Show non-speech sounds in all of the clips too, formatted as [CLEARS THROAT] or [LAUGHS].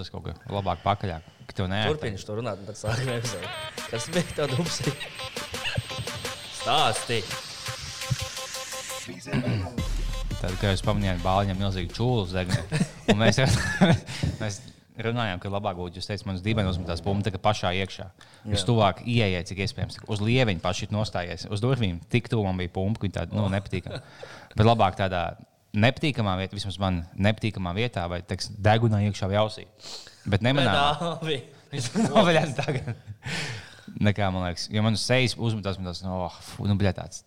uzspiest kaut ko labāk pakaļ. Turpiniet to runāt, un tad sākam epizodi. Kas bija tā dubsi? Stāsti! Tad, kad jūs pamanījāt, bāliņam milzīgi čūlu. Un Mēs, [LAUGHS] mēs runājām, ka labāk būtu, jūs teicat, manas dibens uzmetās tā kā pašā iekšā. Jūs tuvāk ieejāt, cik iespējams, uz lieviņa paši nostājies. Uz durvīm tik tuvu man bija pumpa, viņa tāda nu, nepatīkama. Bet labāk tādā nepatīkamā vietā, vismaz man nepatīkamā vietā, vai teiks, degunā iekšā vai ausī. Bet nemanā. Nāvi! [LAUGHS] [LAUGHS] Novaļās tagad. Nekā man liekas, jo man uz sejas uzmetās, man tas, oh, fu, nu, bļā, tāds.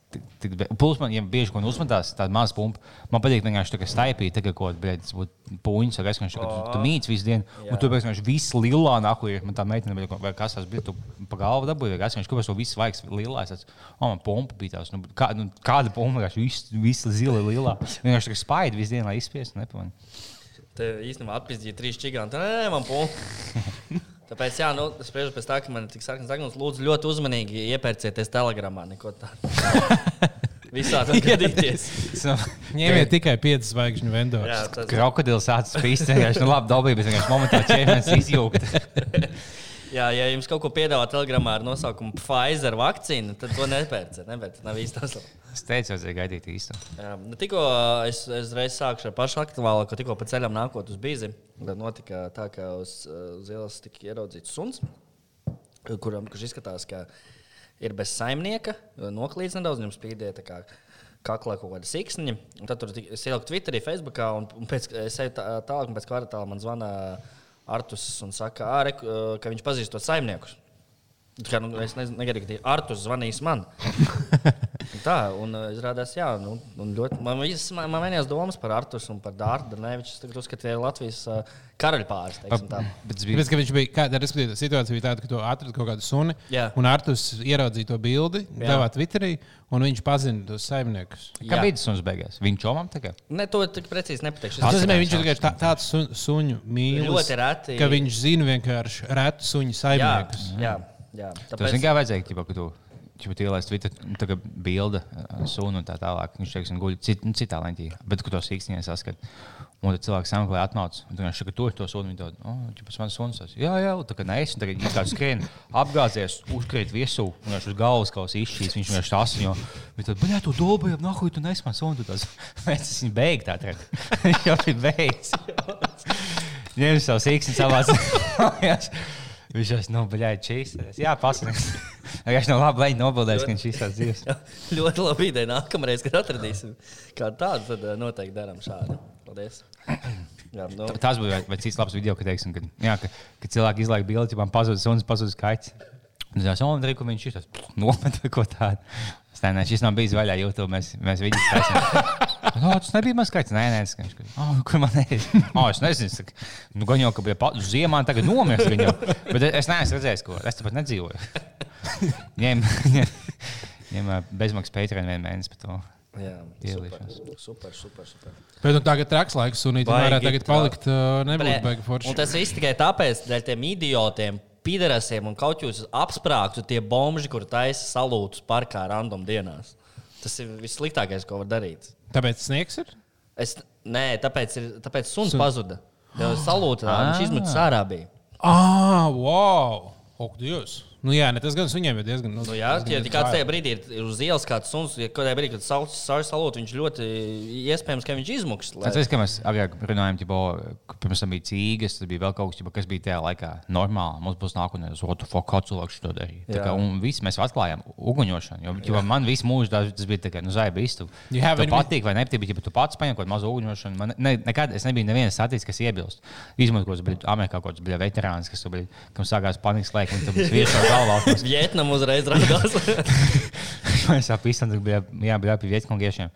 Plus man, ja bieži ko uzmetās, tāda maza pumpa, man patīk vienkārši tā kā staipīt, tā kā kaut būtu puņš, vai kas, ka tu, tu mīts visu dienu, un tu vienkārši viss lilā nāku, ja man tā meitene, vai, vai kas tas bija, tu pa galvu dabūji, vai kas, viņš kāpēc to visu vajag lilā, es tāds, oh, man pumpa bija tās, nu, kā, nu, kāda pumpa, vienkārši viss, viss zila lilā, vienkārši tā kā spaidi visu dienu, lai izspiestu, nepamanu. Te īstenībā atpildīja trīs čiganti. Nē, man pūlis. [LAUGHS] Tāpēc, jā, nu, es spriežu pēc tā, ka man ir tik sarkans zaglis. Lūdzu, ļoti uzmanīgi iepērcieties telegramā. Neko tādu. [LAUGHS] Visādi gadīties. Ņemiet tikai 5 zvaigžņu vendors. Krokodils sācis spīst, vienkārši, nu, labi, dabīgi, bet vienkārši momentā ķēmenis izjūgt. [LAUGHS] Jā, ja jums kaut ko piedāvā telegramā ar nosaukumu Pfizer vakcīna, tad to nepērciet. Nepērciet, nav īstais. Es teicu, vajadzēja gaidīt īstu. Jā, nu, tikko es, es reiz sāku ar pašu aktuālo, ka tikko pa ceļam nākot uz bīzi, tad notika tā, ka uz, uz ielas tika ieraudzīts suns, kuram, kurš izskatās, ka ir bez saimnieka, noklīdz nedaudz, viņam spīdēja tā kā kaklā kaut kāda siksniņa. Un tad tur es ieliku Twitterī, Facebookā, un, pēc, es eju tā- tālāk, un pēc kvartāla man zvana Artus un saka, "Ā, re, ka viņš pazīst tos saimniekus. Kā, nu, es nezinu, negaidu, ka Artus zvanīs man. Un [LAUGHS] Tā, un uh, izrādās, jā, nu, un ļoti, man, vis- man, man vienījās domas par Artus un par Dārdu. Neviņš tagad uzskata, ka tie ir Latvijas uh, karaļpāris. Bet tas bija Tāpēc, ka viņš bija kādā respektīvā situācijā, bija tāda, ka tu atradi kaut kādu suni, Jā. un Artus ieraudzīja to bildi, Jā. devā Twitterī, un viņš pazina tos saimniekus. Kā Jā. bija tas suns beigās? Viņa čomam tagad? Ne, to tik precīzi nepateikšu. Tas Es- nozīmē, viņš ir tikai tā, tāds sun, suņu mīlestības. Ļoti reti. Ka viņš zina vienkārši retu suņu Jā, saimniekus. Jā, jā. Tas kā vajadzēja, ķipa, ka tu ķipa, ielaist Twitter, nu, tā kā bilde, uh, sunu un tā tālāk. Viņš teiks, un guļ cit, nu, citā leņķī, bet kur to sīkstiņā saskat. Un tad cilvēks sameklē atnāc, un viņš saka, tu esi to sunu, viņi to, oh, ķipa, mans suns. tas." Jā, jā, tā kā neesi, tagad viņš kā skrien, apgāzies, uzkrīt visu, un viņš uz galvas kaut kas izšķīs, viņš vienkārši tas viņu. Bet tad, bļā, tu dobājam, nahuj, tu nes man sunu, tu tas. [LAUGHS] Esam beigti tā, tagad. Viņš [LAUGHS] jau ir beigts. [LAUGHS] Ņem savu sīkstiņu savās. Viņš jau nu, bija čīs. Jā, pasakās. [LAUGHS] Viņš nav labi, lai nobildēs, ka viņš izsaka dzīves. [LAUGHS] Ļoti labi ideja. Nākamreiz, kad atradīsim kādu tādu, tad eh, noteikti darām šādu. Paldies. Jā, nu, Tas bija vai cits labs video, kad, teiksim, kad, jā, ka, kad cilvēki izlaiž bildi, man pazudis suns, pazudis kaķis. Un es domāju, ka viņš ir tas [LAUGHS] nomet vai ko tādu. Es nezinu, šis nav bijis vaļā YouTube. Mēs, mēs viņu taisām. No, tas nebija mans skaits. Nē, nē, tas ir. Oh, kur man ir? Oh, es nezinu. es saku, Nu, gan jau, ka bija pat ziemā, tagad nomirst. Bet es neesmu redzējis, ko. Es tāpat nedzīvoju. [LAUGHS] Ņem, ņem, ņem bezmaksas pēteri vienu mēnesi par to. jā, Ielīšanās. super, super, super, super. Bet nu, tagad traks laiks, un Baigi varētu tagad palikt, uh, nebūtu baigi forši. Un tas viss tikai tāpēc, dēļ tiem idiotiem, piderasiem un kaut jūs apsprāgtu tie bomži, kur taisa salūtus parkā random dienās. Tas ir vissliktākais, ko var darīt. Tāpēc sniegs ir? Es, nē, tāpēc, ir, tāpēc suns Sun- pazuda. Salūtā viņš izmetis ārā bija. Ah, wow! Ok, Dievs! Nu, jā, ne, tas gan suņiem ir diezgan. Nu, jā, ja kāds tajā brīdī ir uz ielas, kāds suns, ja kādā brīdī, kad sauc savu salūtu, viņš ļoti iespējams, ka viņš izmuks. Lai... Tas, ka mēs agrāk runājām, ka pirms tam bija cīgas, tad bija vēl kaut kas, ģibo, kas bija tajā laikā normāli. Mums būs nākotnē, uz otru foku, kā cilvēks to darīja. Tā Jā. kā, un viss mēs atklājām uguņošanu. Jo, jo man visu mūžu tas, tas bija kā, nu, zaiba. You have Tev any- patīk vai nepatīk, bet tu pats paņem kaut kādu mazu uguņošanu, man ne, nekad es nebiju neviens saticis, kas iebilst. Izmantot, kas bija Amerikā kaut kāds bija veterāns, kas tur bija, kam sākās panikas laiks, un tam bija viesā galvā. [LAUGHS] Vietnam uzreiz rādās. Mēs jau pīstam, ka bija pie vietkongiešiem.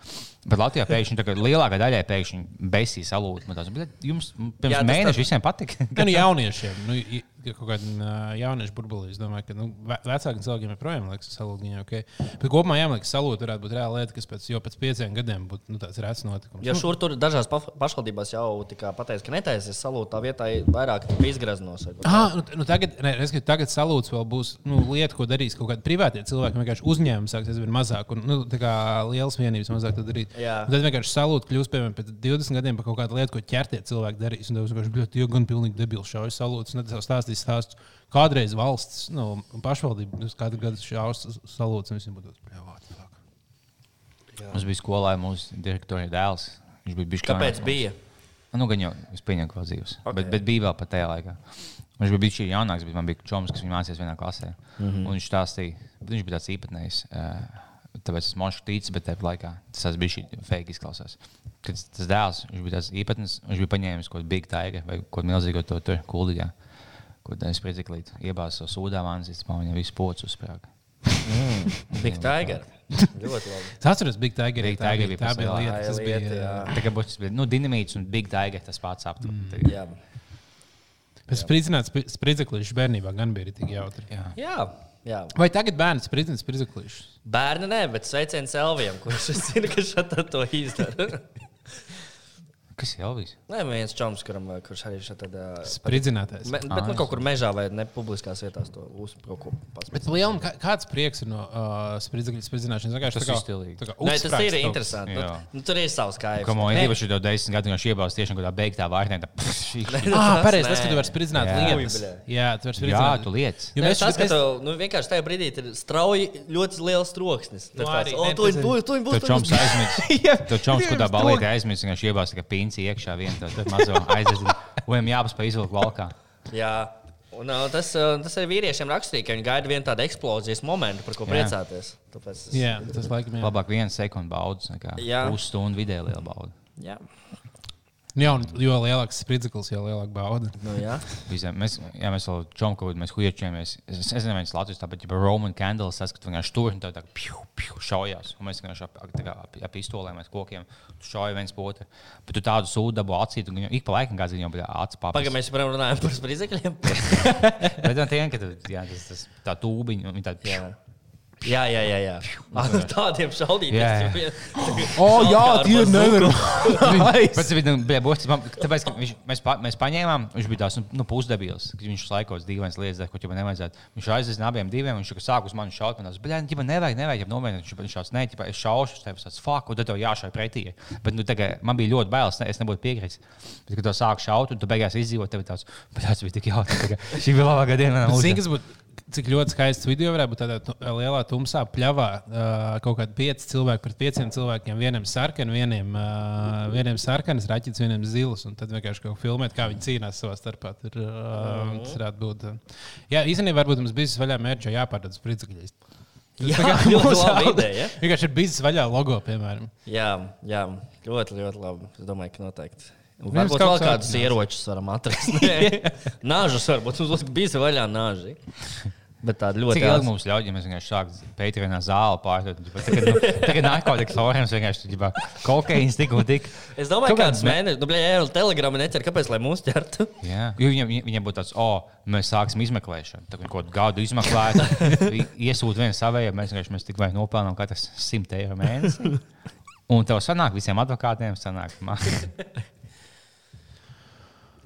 Bet Latvijā pēkšņi tā kā lielākā daļa pēkšņi besīs salūta. Bija jums pirms Jā, jā, mēneša tā- visiem patika. Gan nu, jauniešiem, nu, ka kaut kāda uh, jauniešu burbulī. Es domāju, ka nu, ve- vecākiem cilvēkiem joprojām liekas, ka salūta viņa ok. Bet kopumā jāmliekas, ka salūta varētu būt reāla lieta, kas pēc, jau pēc pieciem gadiem būtu nu, tāds rēts notikums. Jo šur tur dažās pa- pašvaldībās jau pateikts, ka netaisies salūta tā vietā vairāk izgraznos. Ah, nu, nu tagad, ne, es, tagad salūts vēl būs nu, lieta, ko darīs kaut kādi privātie cilvēki. Vienkārši uzņēmumi sāks aizvien mazāk, un nu, tā kā lielas vienības mazāk to darīt. Un tad vienkārši salūts kļūs piemēram pēc 20 gadiem par kaut kādu lietu, ko ķertie cilvēki darīs. Un tas vienkārši bija tie gan pilnīgi debili šaujas salūts. Stāstīs stāstus. Kādreiz valsts, nu, pašvaldība, nu, katru gadu šaus salūts, un visiem būtu tāds, "Bļa, what the fuck?" Mums bija skolā mūsu direktora dēls. Viņš bija bijis Kāpēc bija? Nu, gan jau es pieņemu, ka dzīves. Ok. Okay. Bet, bet bija vēl pat tajā laikā. Viņš bija bijis jaunāks, bet man bija čoms, kas viņu mācījās vienā klasē. Mm -hmm. Viņš stāstīja, viņš bija tāds īpatnējs. Uh, tāpēc es mošu ticu, bet tajā laikā tas bija šī fake izklausās. Kad tas dēls, viņš bija tāds īpatns, viņš bija paņēmis kaut kādu big tiger vai kaut kādu milzīgu to tur kuldīgā. Ko tā spridziklīt, iebāzās savu sūdā vānis, man viņa visu pocu uzsprāga. Big Tiger. Ļoti labi. Es atceros, Big Tiger. Big tā Tiger bija, bija tā bija lieta, Tā ir bija. jā. Tā kā būs nu, dinamīts un big tiger tas pats aptur. Mm. Jā. Bet spridzināts spridzeklīšs bērnībā gan bija tik jautri. Jā. Jā. Jā. Vai tagad bērns spridzina spridzeklīšus? Bērni nē, bet sveiciens Elvijam, kurš es zinu, ka šādi to izdara. [LAUGHS] Kas ir Elvis? Nē, viens čoms, kuram, kurš arī šādi. Spridzinātais. Me, bet Ah, nu, kaut kur mežā vai ne publiskās vietās to kā, kāds prieks ir no uh, spridzināšanas? Vienkārši Tas ir stilīgi. Nē, tas uzsprāgst ir kaut interesanti. Nu, nu, tur ir savs kājas. Kā man īpaši jau desmit gadu, viņš iebāzās tieši kādā beigtā vārnē. tā šī- šī- Ah, Tas pareizi, tas, ka tu vari spridzināt lietas. Jā, tu vari Jā, spridzināt. tu liec. Jo mēs tas, ka tu nu, vienkārši tajā brīdī ir strauji ļoti liels troksnis. Nu, tu tas ir- tu- tu čoms aizmirst. [LAUGHS] Jā, Tur čoms, strok- balītē aizmirst, viņš iebāzās kā pinci iekšā vienu to mazo aizdedzinu. Viņam jāpaspēj izvilkt valkā. Jā. Un, uh, tas, uh, tas arī vīriešiem raksturīgi, ka viņi gaida vienu tādu eksplozijas momentu, par ko Jā. priecāties. Tāpēc es, Jā, tas laikam jā. Labāk viena sekunde baudas nekā pusstundu vidēji liela bauda. jā. Jā, un jo lielāks spridzeklis, jo lielāka bauda. Nu, jā. Visiem. Mēs, jā, mēs vēl čomku, mēs huiečamies. Es, es nezinu, tas Latvijas tāpat, ja Roman candles, tas, ka tu vienkārši tur un tā tā piu, piu, šaujās. Un mēs vienkārši ap, kā ap, ap pistolēm, mēs kokiem, tu šauji viens potru. Bet tu tādu sūdu dabū acīt, un viņam ik pa laikam kāds viņam bija acis papis. Pagaidām, mēs joprojām runājam par spridzekļiem. [LAUGHS] Bet tā tiem, ka tu, jā, tas, tas, tā tūbiņa, un viņi tādi [LAUGHS] Jā. Jā, jā, jā. jā. Ar tādiem šaudītājiem. Jā, O, jā, tie nevar. [LAUGHS] Pēc tam bija būtis, tāpēc, ka viņš, mēs, pa, mēs paņēmām, viņš bija tāds nu, nu, pusdebils, ka viņš laikos dīvains lietas, ko jau nevajadzētu. Viņš aizsēs abiem diviem, viņš sāk uz mani šaut, man tas, bet viņš nevajag, nevajag, novienot, viņš viņš šāds, ne, ķipa, es šaušu, tev tāds, fuck, un tad tev jāšai pretī. Bet, nu, tagad man bija ļoti bailes, ne, es nebūtu piekritis. Bet, kad tu sāk šaut, un tu beigās izdzīvot, tev ir tāds, bet tas bija tik jautri. Šī bija labākā diena. manā Zini, kas būtu. Cik ļoti skaists video varētu būt tādā lielā tumsā pļavā. Uh, kaut kādi pieci cilvēki pret pieciem cilvēkiem. Vienam sarkanam, vienam, uh, vienam sarkanas raķetes, vienam zilus. Un tad vienkārši kaut kā filmēt, kā viņi cīnās savā starpā. Tur, uh, tas varētu būt. Uh. Jā, īstenībā varbūt mums bija vaļā mērķa jāpārdod spridzekļus. Jā, ļoti laba ideja. Vienkārši ir bijis vaļā logo, piemēram. Jā, jā, ļoti, ļoti labi. Es domāju, ka noteikti. Un Mums Varbūt kaut vēl kādus ieročus varam atrast. [LAUGHS] Nē, Nāžus varbūt mums bija vaļā nāži. Bet tāda ļoti ilgi mums ļauj, ja mēs vienkārši sākam Patreonā zāli pārdot? ģipa, Tagad, nu, tagad [LAUGHS] narkotikas forums vienkārši ģipa, kokaīns tik un tik. Es domāju, ka kāds mēnesis, nu, blēņā, jau telegrāmā necer, kāpēc lai mūs ķertu. Jā, jo viņam, viņam būtu tāds, o, mēs sāksim izmeklēšanu. Tad viņi kaut kādu gadu izmeklētu, [LAUGHS] i- iesūta viena savējā, mēs vienkārši mēs tikai nopelnām katrs 100 eiro mēnesī. Un tev sanāk, visiem advokātiem sanāk, man.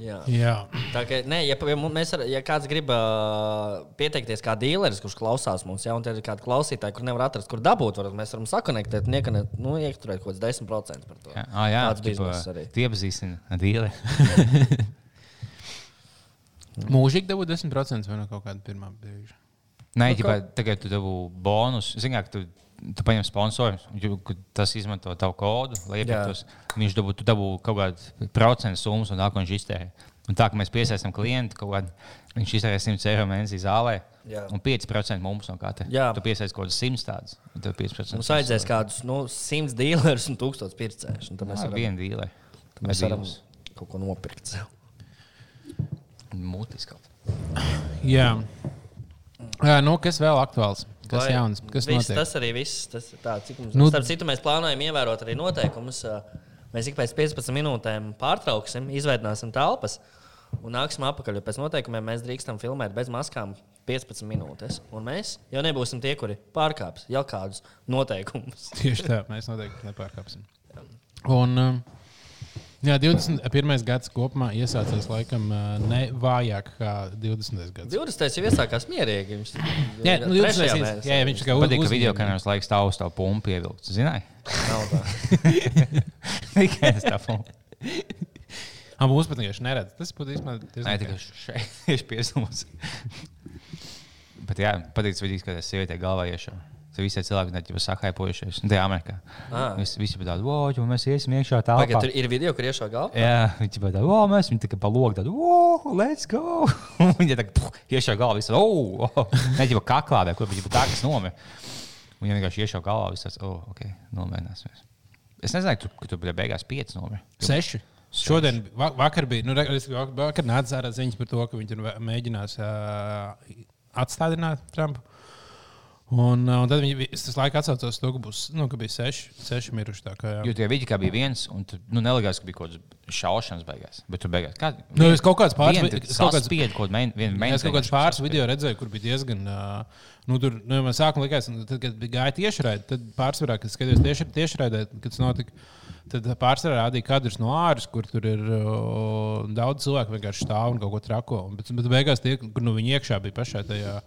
Jā. Jā, Tā kā, nē, ja, ja, mēs, ar- ja kāds grib uh, pieteikties kā dīleris, kurš klausās mums, ja, ir kādi klausītāji, kur nevar atrast, kur dabūt, varat, mēs varam sakonektēt un iekane, nu, ieturēt kaut kāds 10% par to. Jā, ah, jā Tāds bizness arī. Tie iepazīstina dīli. [LAUGHS] mūžīgi dabūt 10% vai no kaut kāda pirmā brīža. Nē, Nu, ģipa, tagad tu dabū bonus. Zināt, ka tu, tu paņem sponsoru, tas izmanto tavu kodu, lai iepirktos. Viņš dabū, tu dabū kaut kādu procentu summu, un tā, ko viņš iztērē. Un tā, ka mēs piesaistām klientu, kaut kādu, viņš iztērē 100 eiro mēnesī zālē. Jā. Un 5% mums no katra. Jā. Tu piesaisti kaut kādus 100 tādus. un tev 5%. Mums vajadzēs kādus nu, 100 dīlerus un 1000 pircējus. un Tad mēs varam, viena dīle. tad mēs varam kaut ko nopirkt. kaut. Jā. Jā, nu, kas vēl aktuāls? Kas Vai jauns? Kas viss, notiek? tas arī viss. Tas tā, cik mums Nu- Starp citu, mēs plānojam ievērot arī noteikumus. Mēs ik pēc 15 minūtēm pārtrauksim, izveidināsim telpas. un nāksim atpakaļ. Jo pēc noteikumiem mēs drīkstam filmēt bez maskām 15 minūtes. Un mēs jau nebūsim tie, kuri pārkāps jau kādus noteikumus. Tieši tā, mēs noteikti nepārkāpsim. Un, um, jā, 21. gads kopumā iesācies laikam ne vājāk kā 20. gads. 20. jau iesākās mierīgi. Viņš, Jā, nu, 20. trešajā jā, jā, viņš kā uz, Patīk, ka uz, video kameras laiks stāv uz tā pumpu ievilkts. Zināji? Nav tā. [LAUGHS] Tikai es tā pumpu. Ah, mūsu pat vienkārši neredz. Tas būtu īstenībā Nē, diezgan tikai šeit [LAUGHS] tieši piesūs. Bet jā, patīk, ka skatās sievietē galvā iešā. Tur visi cilvēki ir sakaipojušies. Un tā Amerikā. Ah. Visi, visi bija tādi, wow, jo mēs iesim iekšā tā. Pagaid, tur ir video, kur iešā galvā. Jā, viņi bija tādi, wow, mēs viņu tā kā pa logu tādu, wow, let's go. [LAUGHS] Un Viņi tā kā puh, iešā galvā, visi, oh, oh. ne jau kaklā, vai kur bija tā, kas nomira. Un viņi vienkārši iešā galvā, visi tāds, oh, ok, nomierināsimies. Es nezināju, tu- ka tur bija beigās pieci nomira. Seši. Šodien, va- vakar bija, nu, vakar nāca ārā ziņas par to, ka viņi mēģinās uh, atstādināt Trumpu. Un, uh, un tad viņi tas laikā atcaucos to, ka, būs, nu, ka bija seši, seši miruši. Kā, jā. Jo tie vidi kā bija viens, un tu nu, nelikās, ka bija kaut kāds šaušanas beigās. Bet tur beigās kā. Nu, es kaut kāds pāris- Vien, es kaut kāds- Spiedu kaut main, vienu Ja es kaut kādus pāris video redzēju, kur bija diezgan. Uh, nu, tur nu, man sākumā likās, tad, kad bija gāja tiešraidē, tad pārsvarā, kad skatījos tieši, tiešraidē, kad tas notika, tad pārsvarā rādīja kadrus no ārpuses, kur tur ir uh, daudz cilvēku vienkārši stāv un kaut ko trako. Bet, bet beigās tie, kur nu, viņi iekšā bija pašā tajā.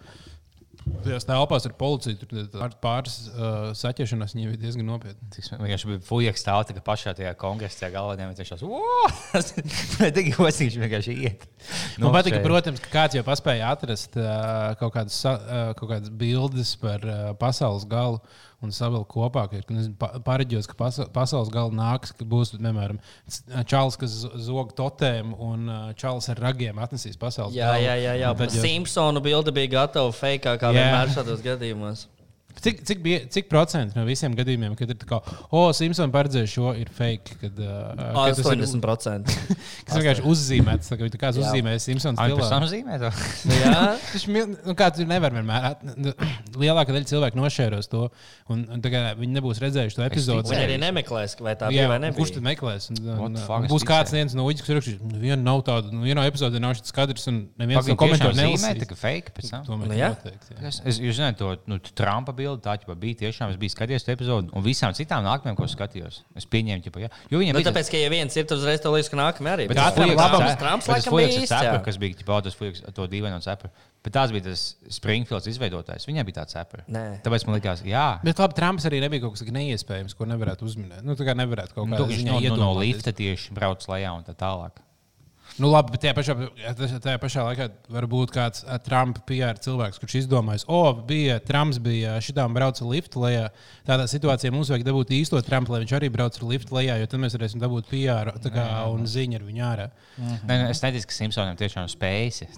Tajās telpās ar policiju tur pāris uh, saķeršanās viņi bija diezgan nopietni. Tas vienkārši bija fujaks stāv, tā kā pašā tajā kongresā teiks, wow! Tas tik jocīgs vienkārši iet. Man patīk, ka, protams, ka kāds jau paspēja atrast uh, kaut, kādas, uh, kaut kādas bildes par uh, pasaules galu un savilkt kopā. Ka, pareģos, ka pasa pasaules gala nāks, ka būs piemēram Čāls, kas zog totēm, un Čāls ar ragiem atnesīs pasaules Jā, galu. jā, jā. jā. Jau- Simpsonu bilde bija gatava fake, kā Jā. vienmēr šādos gadījumos. Cik, cik, bija, cik procenti no visiem gadījumiem, kad ir tā kā, oh, Simpsons paredzēja šo, ir fake? Kad, uh, kad tas ir 80%. [LAUGHS] kas vienkārši uzzīmēts, tā kā tā kāds Jā. uzzīmē Simpsons Ai, pēc stilā. tam zīmē to. [LAUGHS] Jā, Tas nu, kā tu nevari vienmēr. nu, [CLEARS THROAT] Lielākā daļa cilvēku nošēros to, un, un tā kā viņi nebūs redzējuši to epizodu. viņi arī nemeklēs, vai tā Jā, bija vai un nebija. kurš tad meklēs? Un, un, un būs kāds viens no uģis, kurš rakstīs, nu, viena nav tāda, nu, vienā epizodē nav šis kadrs, un neviens zīmē, nelasīs. tā kā fake pēc tam. Tomēr Nu, jā. noteikti, jā. Es, es, jūs zināt, to nu, Trumpa bildi, tā jau bija tiešām. Es biju skatījies to epizodu, un visām citām nākamajām, ko skatījos, es pieņēmu, ķipa, jā. jo viņiem Nu, bija. tāpēc, ka ja viens ir, tad uzreiz tev liekas, ka nākamajā arī. Bet tas Trumps bet tas laikam bija jā. kas bija ķipa, tas fujaks ar to dīvaino cepuri. Bet tās bija tas Springfields izveidotājs. Viņam bija tāds cepuri. Nē. Tāpēc man likās, jā. Bet labi, Trumps arī nebija kaut kas neiespējams, ko nevarētu uzminēt. Nu, tā kā nevarētu kaut Nu, kādā tu viņš no, no, no lifta tieši brauc lejā un tā tālāk. Nu, labi, bet tajā pašā, tajā pašā laikā var būt kāds ā, Trumpa PR cilvēks, kurš izdomājis, o, bija Trumps, bija šitām brauc ar liftu lejā. Tādā situācijā mums vajag dabūt īsto Trumpu, lai viņš arī brauc ar liftu lejā, jo tad mēs varēsim dabūt PR tā kā, un ziņu ar viņu ārā. Nē, nē, es neticu, ka Simpsonam tiešām spējas. [LAUGHS]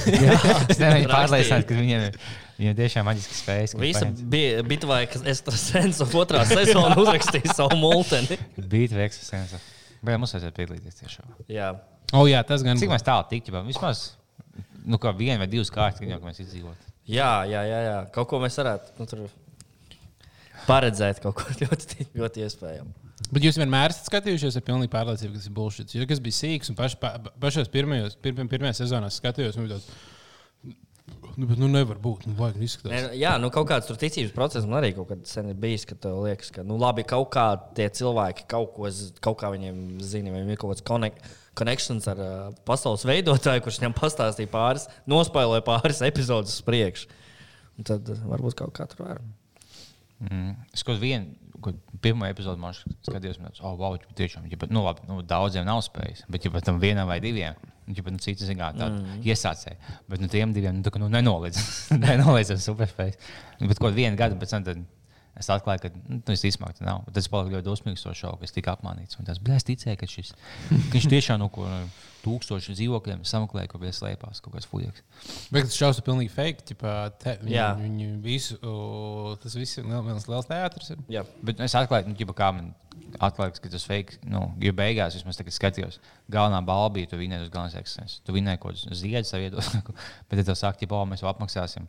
Es [LAUGHS] tikai- es nevaru pārliecināt, ka viņiem ir, viņiem tiešām maģiski spējas. Visa bija bitvaikas Estrasens un otrā sezona uzrakstīja savu multeni. Beat veiksmes sensor. Bet mums vajadzētu piedalīties tiešām. Jā. O, jā, tas gan Cik mēs tālu tiktu? Vismaz nu, kā viena vai divas kārtas, kad mēs izdzīvotu. Jā, jā, jā, jā. Kaut ko mēs varētu nu, tur paredzēt, kaut ko [LAUGHS] ļoti, ļoti iespējamu. Bet jūs vienmēr esat skatījušies ar pilnīgi pārliecību, ka tas ir bullshit. Jo kas bija sīgs un paš, pa, pašos pirmajos, pirmajos, pirmajās sezonās skatījos, bija tāds, nu, bet, nu nevar būt, nu vajag izskatās. Nē, Jā, nu kaut kāds tur ticības process man arī kaut kad sen ir bijis, ka tev liekas, ka, nu, labi, kaut kā tie cilvēki kaut ko, kaut kā viņiem zina, vai viņiem ir kaut kāds connect, connections ar uh, pasaules veidotāju, kurš viņam pastāstīja pāris, nospēlēja pāris epizodus uz priekšu. Un Tad uh, varbūt kaut kā tur var. Mm. Es kaut vienu, ko pirmo epizodi man skatījos, un tas, oh, wow, tiešām, ja, nu, labi, nu, daudziem nav spējas, bet ja tam vienam vai diviem, ja nu, cits zina, tāda mm. iesācēja. Bet nu, tiem diviem nu, tā kā, nu, nenoliedz, [LAUGHS] nenoliedz ar superspējas. Bet kaut vienu gadu pēc tam tad es atklāju, ka nu, tas īstenībā tā nav. Bet Tas paliek ļoti dosmīgs to šoku, es tiku apmānīts. Un tas, blēs, ticēja, ka šis, viņš tiešām no ko tūkstošu dzīvokļiem sameklēja kaut kādā slēpās, kaut kāds fujaks. Bet tas šausmas ir pilnīgi fake. Ķipā, te, viņi, viņi visu, o, tas viss ir viens liels teātris. Ir. Jā. Bet es atklāju, nu, ģipa, kā man atklāja, ka tas fake. Nu, jo beigās, vismaz tagad skatījos, galvenā balva bija, tu vinēji uz galvenās ekscelences. Tu vinēji kaut kādus ziedus savietos. [LAUGHS] Bet, ja tev saka, ka mēs jau apmaksāsim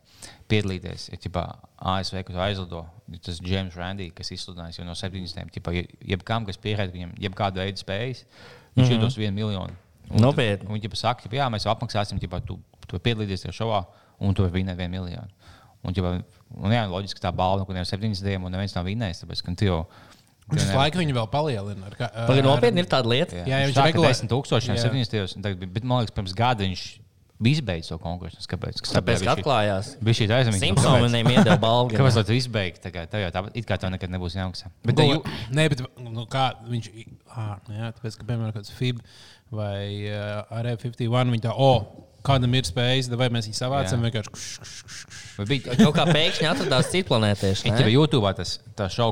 piedalīties, ja ģipa, ASV, tu aizlido, tas James Randy, kas izsludinājis jau no 70. ģipa, je- jebkam, kas pierādīja viņam jebkādu veidu spējas, viņš mm -hmm. iedos vienu miljonu Nopietni. Un viņi saka, ka jā, mēs jau apmaksāsim, ja tu, tu piedalīsies tajā šovā, un tu vari vinēt vienu miljonu. Un, ģipa, un jā, loģiski, ka tā balva, kuriem ir septiņas dienas, un neviens nav vinējis, tāpēc, ka tu jau. Viņš visu laiku viņu vēl palielina. ar kā- ar- nopietni ir tāda lieta. Jā, jā, viņš sāka regulē- 10 tūkstošiem, Jā. 70. Tagad, bija- bet man liekas, pirms gada viņš izbeidza to konkursu. Kāpēc? Kas Tāpēc, ka atklājās. Bija šī aizdomīga. Simpsons viņiem iedeva [LAUGHS] balvu. Kāpēc lai tu izbeigti? Tagad, tev jau tāpat, it kā tev nekad nebūs jāmaksā. Bet nu, jū- nē, bet nu, kā viņš. Ah, jā, tāpēc, ka, piemēram, kāds FIB vai uh, RF51, viņi tā, oh, kādam ir spējas, vai mēs viņu savācam vai bija Kaut kā pēkšņi atradās citplanētieši. [LAUGHS] Ja ne? jau YouTube tas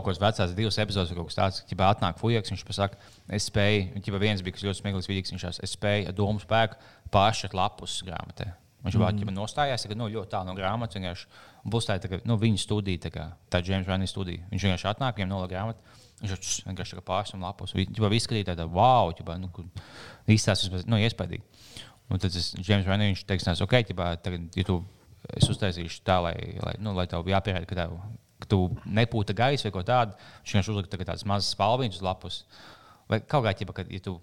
ko vecās divas epizodes, kaut kas tāds, ka atnāk fujaks, viņš pasaka, es spēju, ja viens bija kas ļoti smieklīgs vidīgs, viņš tās, es spēju ar domu spēku pāršķirt lapus grāmatā. Viņš mm. nostājās, ka nu, ļoti tālu no grāmatas. Un Būs tā, kā, nu, viņa studija, tā kā tā James Rani studija. Viņš vienkārši atnāk, viņam nolaiž grāmatu. Viņš vienkārši tā kā pārstāv lapus. Viņš jau izskatīja tādu wow, ķibā, nu, izstāstījis, nu, iespaidīgi. Un tad tas James Rani, viņš teiks, nās, ok, ķibā, tagad, ja tu, es uztaisīšu tā, lai, lai, nu, lai tev jāpierāda, ka tev, ka tu nepūta gaisa vai ko tādu. Viņš vienkārši uzlika tā tādas mazas spalviņas uz lapus. Vai kaut kā, ķibā, kad, ja tu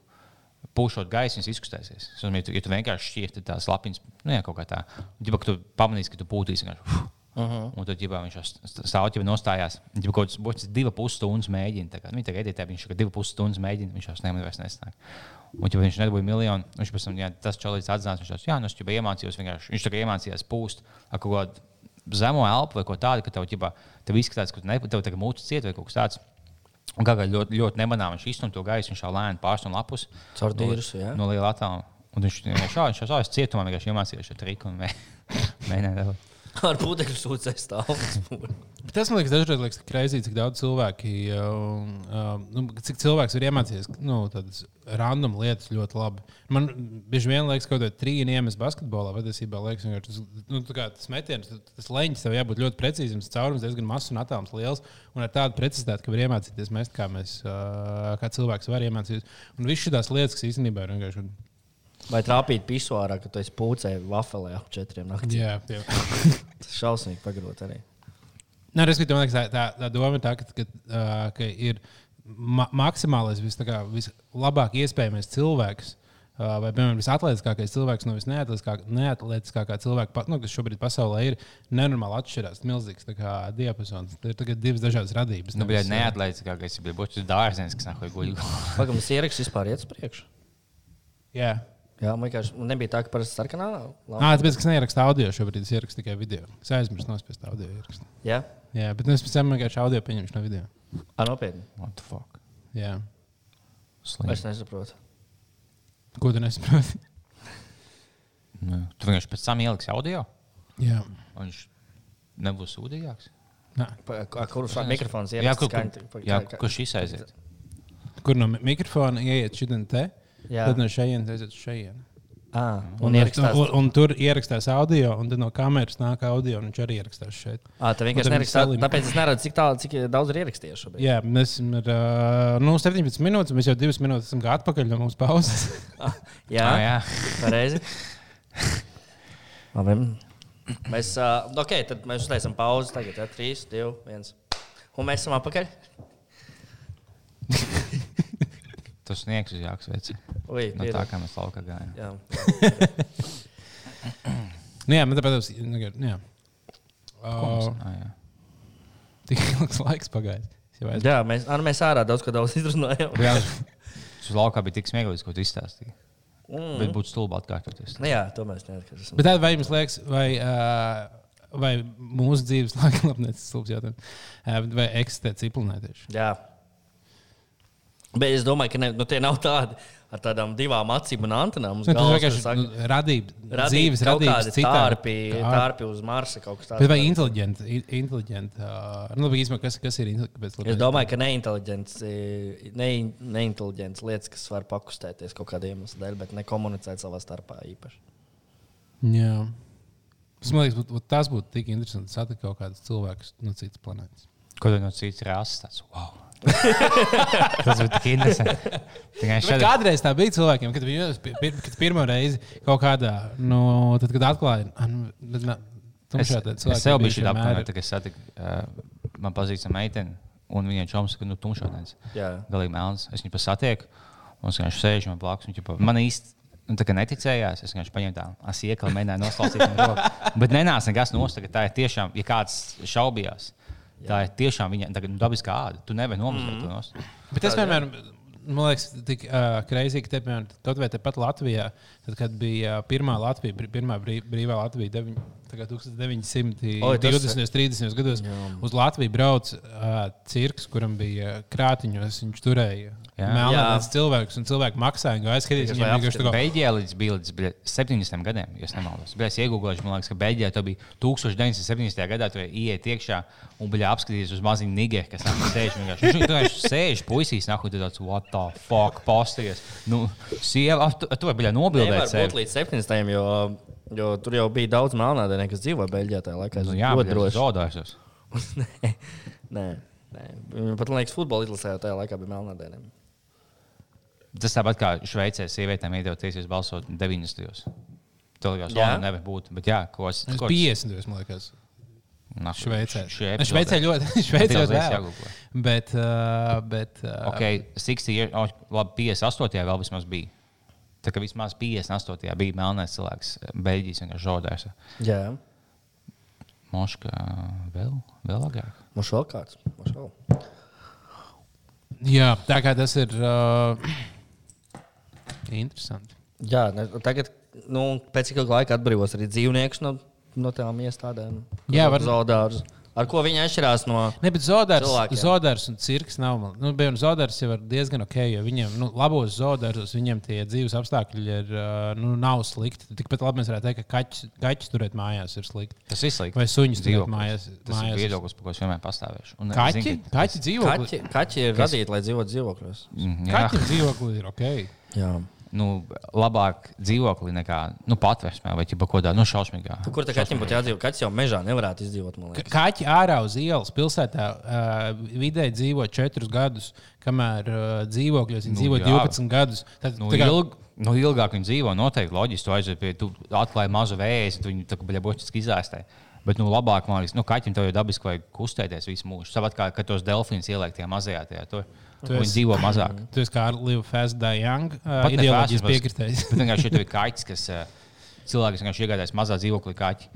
pūšot gaisu, viņas izkustēsies. Es domāju, ja tu, ja tu vienkārši šķieti tās lapiņas, nu, jā, kaut kā tā. Ģipa, ka tu pamanīsi, ka tu pūtīsi vienkārši. Uh -huh. Un tad ģibā, viņš jau stāv ģibā nostājās. Ģibā, kaut kāds boķis divas pusstundas mēģina. Kā, nu, tagad editē, viņš jau divas pusstundas mēģina, viņš jau nemaz vairs nesnāk. Un, ja viņš nedabūja miljonu, viņš pēc tam, jā, tas čolīts atzinās, viņš jā, nu, es jau iemācījos vienkārši, viņš tagad iemācījās pūst ar kaut kādu zemo elpu vai ko tādu, ka tev, ģibā, tev izskatās, ka ne, tev tagad mūcis ciet vai kaut kas tāds. Un kā kā ļoti, ļoti nemanā viņš izstumj to gaisu, viņš jau lēni pārstāv lapus. Caur dīrusu, jā. No liela attāluma. Un viņš vienkārši šādi, viņš jau cietumā vienkārši iemācījās šo triku un mē- [LAUGHS] mēģināja. Ar putekļu sūdzēju stāvot. Bet Tas man liekas, dažreiz liekas kreizīgi, cik daudz cilvēki, uh, uh, nu, cik cilvēks var iemācīties nu, tādas random lietas ļoti labi. Man bieži vien liekas, ka kaut kāda trījuma iemesla basketbolā patiesībā liekas, ka tas, nu, tas metiens, tas leņķis tev jābūt ļoti precīzam, tas caurums diezgan mazs un attālums liels. Un ar tādu precizitāti, ka var iemācīties mest, kā, mēs, uh, kā cilvēks var iemācīties. Un viss šīs lietas, kas īstenībā ir vienkārši. Vai trāpīt pisuārā, ka tu esi pūcēji vafelē ap četriem naktī? Jā, jā. [LAUGHS] Tas šausmīgi pagrot arī. Nē, respektīvi, man liekas, tā, tā, tā doma ir tā, ka, ka, uh, ka ir ma maksimālais, vis, tā kā vislabāk iespējamais cilvēks. Uh, vai, piemēram, visatletiskākais cilvēks no visneatletiskākā neatletiskākā cilvēka, pa- nu, kas šobrīd pasaulē ir, nenormāli atšķirās. Milzīgs tā kā, diapazons. Tur ir tagad divas dažādas radības. Nu, bija neatlaizīgākais, bija būtis dārziņš, kas nāk guļ. Pagaidām, tas ieraksts vispār iet uz priekšu. Jā, Jā, man vienkārši man nebija tā, ka parasti sarkanā. ah, tāpēc, ka es neierakstu audio šobrīd, es ierakstu tikai video. Es aizmirsu nospiest audio ierakstu. Jā, Jā, bet nu, es pēc tam vienkārši audio pieņemšu no video. ah, nopietni. What the fuck? Jā. Slim. Es nesaprotu. Ko tu nesaproti? [LAUGHS] Nu, Tu vienkārši pēc tam ieliksi audio, Jā. un viņš nebūs sūdīgāks. Nā. Pa- ar Kuru mikrofons Jā, ieraksts? kur, jā, kā- kā- kur šis aiziet? Kur no mi- mikrofona ieiet šī te? Jā. Tad no šejienes aiziet uz šejienu. Ah, Un, un ierakstās. un, un tur ierakstās audio, un tad no kameras nāk audio, un viņš arī ierakstās šeit. Ah, tā vienkārši viņi salim- Tāpēc es neredzu, cik, tālu, cik daudz ir ierakstījuši šobrīd. Jā, mēs esam ar nu, 17 minūtes, mēs jau 2 minūtes esam atpakaļ no mūsu pauzes. [LAUGHS] Jā, Ah, jā. pareizi. [LAUGHS] Labi. Mēs, uh, ok, tad mēs uztaisām pauzi. Tagad jā, 3, 2, 1. Un mēs esam atpakaļ. [LAUGHS] Tas sniegs uz jāks veids. No tā, kā mēs laukā gājām. Jā. nu, jā, man tāpēc nu, jā. Uh, Ah, jā. tik ilgs laiks pagājis. Jā, mēs, ar, mēs ārā daudz ko daudz izrunājām. Jā, tas laukā bija tik smieklīgs, ko tu izstāstīji. Mm. Bet būtu stulbi atkārtoties. Nu, jā, to mēs neatkarīsim. Bet tad vai jums liekas, vai, uh, vai mūsu dzīves [LAUGHS] tas ir stulbs jautājums, vai eksistē ciklonētieši? Jā. Bet es domāju, ka ne, nu, tie nav tādi ar tādām divām acīm un antenām. uz Nu, tas vienkārši saka, nu, radība, radīt dzīves kaut radības. Tārpi, Tā- tārpi uz Marsa kaut kas tāds. Bet vai inteliģenti? in- inteliģenti uh, nu, labi, īstenībā, kas, kas ir inteliģents? Es domāju, ka neinteliģents, ne, neinteliģents lietas, kas var pakustēties kaut kādiem iemesliem dēļ, bet nekomunicēt savā starpā īpaši. Jā. Liekas, būt, būt, tas būtu tik interesanti satikt kaut kādus cilvēkus no citas planētas. Ko tu no citas rases? Wow. [LAUGHS] tas bija tik interesanti. Šādi. kādreiz tā bija cilvēkiem, kad viņi pi- pi- kad pirmo reizi kaut kādā, nu, tad, kad atklāja, ah, nu, na, Es, tumšā tāda es cilvēka sev bija biju šī vienmēr- apgājuma, kad es satiku, uh, man pazīstama meitene, un viņa čoms, ka, nu, tumšādienas. Jā. Galīgi melns. Es viņu pasatieku, un es vienkārši sēžu man blakus. un ķipa, Man īsti nu, tā kā neticējās, es vienkārši paņēmu tādu asiekli, mēģināju noslaucīt viņu. Bet nenāca nekas nost, ka tā ir tiešām, ja kāds šaubījās, tā ir tiešām viņa tagad, nu, dabiskā āda. Tu nevari nomazot to nost. Bet es vienmēr, man liekas, tik uh, kreizīgi, ka te, piemēram, kaut vai tepat Latvijā, tad, kad bija uh, pirmā Latvija, br- pirmā brī- brīvā Latvija, deviņ, tā kā 1920. Oi, un tas- 30. gados, uz Latviju brauc uh, cirks, kuram bija krātiņos, viņš turēja. Jā. Melnāts cilvēks, un Viņam lai vienkārši tā kā Beļģijā līdz, bija līdz bļa, 70 gadiem, ja es nemaldos. Es iegūlēju, man liekas, ka Beļģijā tā bija 1970. gadā, tur ieiet iekšā un bija apskatīties uz maziņu nigeri, kas nāk sēž. vienkārši. Viņš vienkārši sēž, puisīs, nāk, un tāds, what the fuck, posties. Nu, sieva, tu, tu vari nobildēt Nevar būt sevi. līdz 70. jo, jo tur jau bija daudz melnādēnie, kas dzīvoja Beļģijā tajā laikā. Es Nu, jā, ļoti bet droši. zaudājusies. [LAUGHS] nē, nē, nē. Pat, man liekas, futbola izlasē jau tajā laikā bija melnādēnie. Tas tāpat kā Šveicē sievietēm iedod tiesības balsot 90. Tur jau tā nevar būt. Bet jā, ko es. Ko es- 50. man liekas. Nāk, Šveicē. Šveicē ļoti, [LAUGHS] Šveicē ļoti jāgooglē. Bet, uh, bet uh, Ok, 60 years, oh, labi, 58. vēl vismaz bija. Tā kā vismaz 58. bija melnais cilvēks, Beļģijas vienkārši žodēs. Jā, Moška vēl, vēl agrāk. mums vēl kāds. Mums vēl. jā, tā kā tas ir uh, interesanti. Jā, ne, tagad, nu, pēc cik ilga laika atbrīvos arī dzīvnieks no, no tām iestādēm. Jā, var- zaudārus. Ar ko viņi atšķirās no. Ne, bet Zodārs, Cilvēkiem. Zodārs un cirks nav. Nu, bet Zodārs jau ir diezgan ok, jo viņiem, nu, labos Zodāros, viņiem tie dzīves apstākļi ir, nu, nav slikti. Tikpat labi mēs varētu teikt, ka kaķis, kaķis turēt mājās ir slikti. Tas ir slikti. Vai suņus turēt Dzīvoklis. mājās? Tas mājās ir viedoklis, par ko es vienmēr pastāvēšu. Un, Kaķi? zini, ka- Kaķi dzīvo. Kaķi, kaķi ir radīti, lai dzīvotu dzīvokļos. Mhm, jā. Kaķi dzīvokli ir ok. Jā. Nu, labāk dzīvoklī nekā nu, patvērsmē vai kaut kādā nu, šausmīgā. Kur tā kaķim būtu jādzīvo? Kaķis jau mežā nevarētu izdzīvot. Kaķi ārā uz ielas pilsētā uh, vidēji dzīvo 4 gadus, kamēr uh, dzīvokļos viņi Nu, dzīvo jā. 12 gadus. Tad, Nu, tā kā- ilg, nu, ilgāk viņi dzīvo, noteikti loģiski. Tu aiziet pie, tu atklāji mazu vēju, tu viņu tā kā buļbuļsaktas izāstē. Bet, nu, labāk, man liekas, nu, kaķim tev jau dabiski vajag kustēties visu mūžu. Kā, kad tos delfīnus ieliek tajā mazajā tajā, tur. Tu Viņi dzīvo mazāk. [LAUGHS] Tu esi kā Live Fast, Die Young. Uh, ideoloģijas fast, bet- vienkārši, [LAUGHS] tev ir kaķis, kas uh, cilvēks vienkārši iegādājas mazā dzīvoklī kaķi.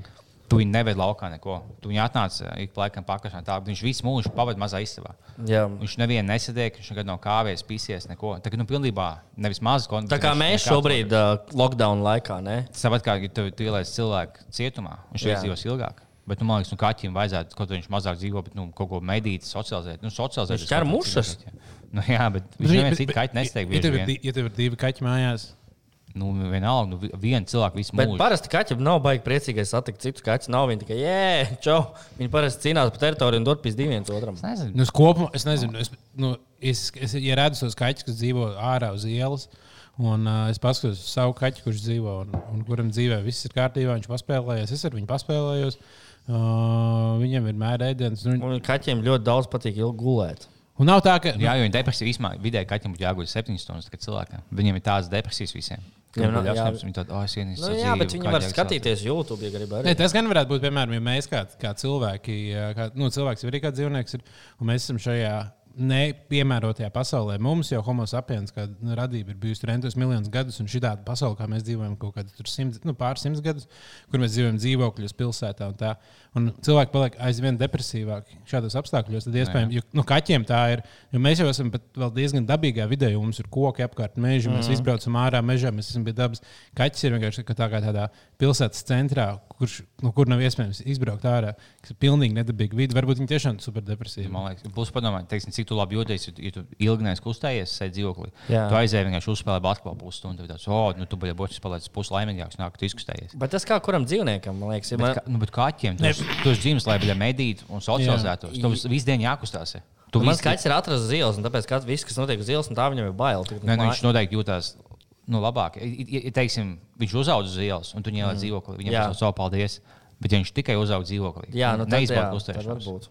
Tu viņu neved laukā neko. Tu viņu atnāc uh, ik pa laikam pakaļ. Viņš visu mūžu pavadīja mazā istabā. Jā. Viņš nevienu nesēdēja, viņš nekad nav kāvējies, pisies, neko. Tā kā nu, pilnībā nevis mazs konts. Tā kā mēs šobrīd, uh, lockdown laikā, ne? Tāpat kā ja tu, tu ielaiž cilvēku cietumā, viņš dzīvos ilgāk. Bet, nu, man liekas, nu, kaķim vajadzētu kaut ko viņš mazāk dzīvo, bet nu, kaut ko medīt, socializēt. Nu, socializēt Viņš ķer mušas. Nu, jā, bet viņš neviens citu kaķi nesteig Ja tev ir ja tev ir divi kaķi mājās, Nu, vienalga, nu, vi- viena cilvēka visu Bet mūžu. parasti kaķim nav baigi priecīgais satikt citus kaķus. Nav viņi tikai, jē, čau. Viņi parasti cīnās par teritoriju un dod pēc diviem otram. Es nezinu. nu, es kopumā, es nezinu, es, nu, es, es ja redzu tos kaķus, kas dzīvo ārā uz ielas. Un uh, es paskatos uz savu kaķi, kurš dzīvo un, un kuram dzīvē viss ir kārtībā. Viņš paspēlējies, es ar viņu paspēlējos. Uh, viņam ir mēra ēdienas. Un, Un kaķiem ļoti daudz patīk ilgi gulēt. un nav tā, ka. Jā, jo viņi depresija vispār vidēji kaķim būtu jāguļ 7 stundas, kad cilvēkam. Viņiem ir tādas depresijas visiem. Jā, nu, ir jā. viņi tādi, oh, Nu, savu jā, dzīvi, bet viņi var skatīties YouTube, ja grib arī. Ne, tas gan varētu būt, piemēram, ja mēs kā, kā cilvēki, kā, nu, cilvēks ir arī kā dzīvnieks, ir, un mēs esam šajā nepiemērotajā pasaulē. Mums jau homo sapiens, kā nu, radība, ir bijusi rentos miljonus gadus, un šī tāda pasaule, kā mēs dzīvojam, kaut kādā simt, nu, pāris simtus gadus, kur mēs dzīvojam dzīvokļos, pilsētā un tā. Un cilvēki paliek aizvien depresīvāki šādos apstākļos. Tad, iespējams, jo, nu, kaķiem tā ir. Jo mēs jau esam pat vēl diezgan dabīgā vidē, jo mums ir koki apkārt meža. Mēs Mhm. izbraucam ārā mežā, mēs esam pie dabas. Kaķis ir vienkārši kā tā kā tādā pilsētas centrā, kurš, no kur nav iespējams izbraukt ārā. Tas ir pilnīgi nedabīga vide. Varbūt viņi tiešām ir superdepresīvi. Man liekas, būs padomāt, teiksim, cik tu labi jūties, ja tu, ilgi neesi kustējies, sēdi dzīvoklī. Jā. Tu aizēji vienkārši uzspēlēt basketbolu pusstundu. Tu tāds, oh, nu, tu biji boķis spēlēt puslaimīgāks, nāk, tu izkustējies. Bet tas kā kuram dzīvniekam, man liekas, ir. Bet, Man... ka, nu, bet kaķiem tu esi- tu esi dzimis, lai medītu un socializētos. Tev visu dienu jākustās. Tu Mans visu- kaķis ir atrasts uz ielas, un tāpēc, ka viss, kas notiek uz ielas, un tā viņam ir bail. Nē, nu, viņš noteikti jūtas nu, labāk. Ja, ja, ja, teiksim, viņš uzauga uz ielas, un tu ieliec mm. dzīvokli. Viņam ir savu paldies. Bet ja viņš tikai uzauga dzīvoklī, Jā, nu, neizbauda varbūt.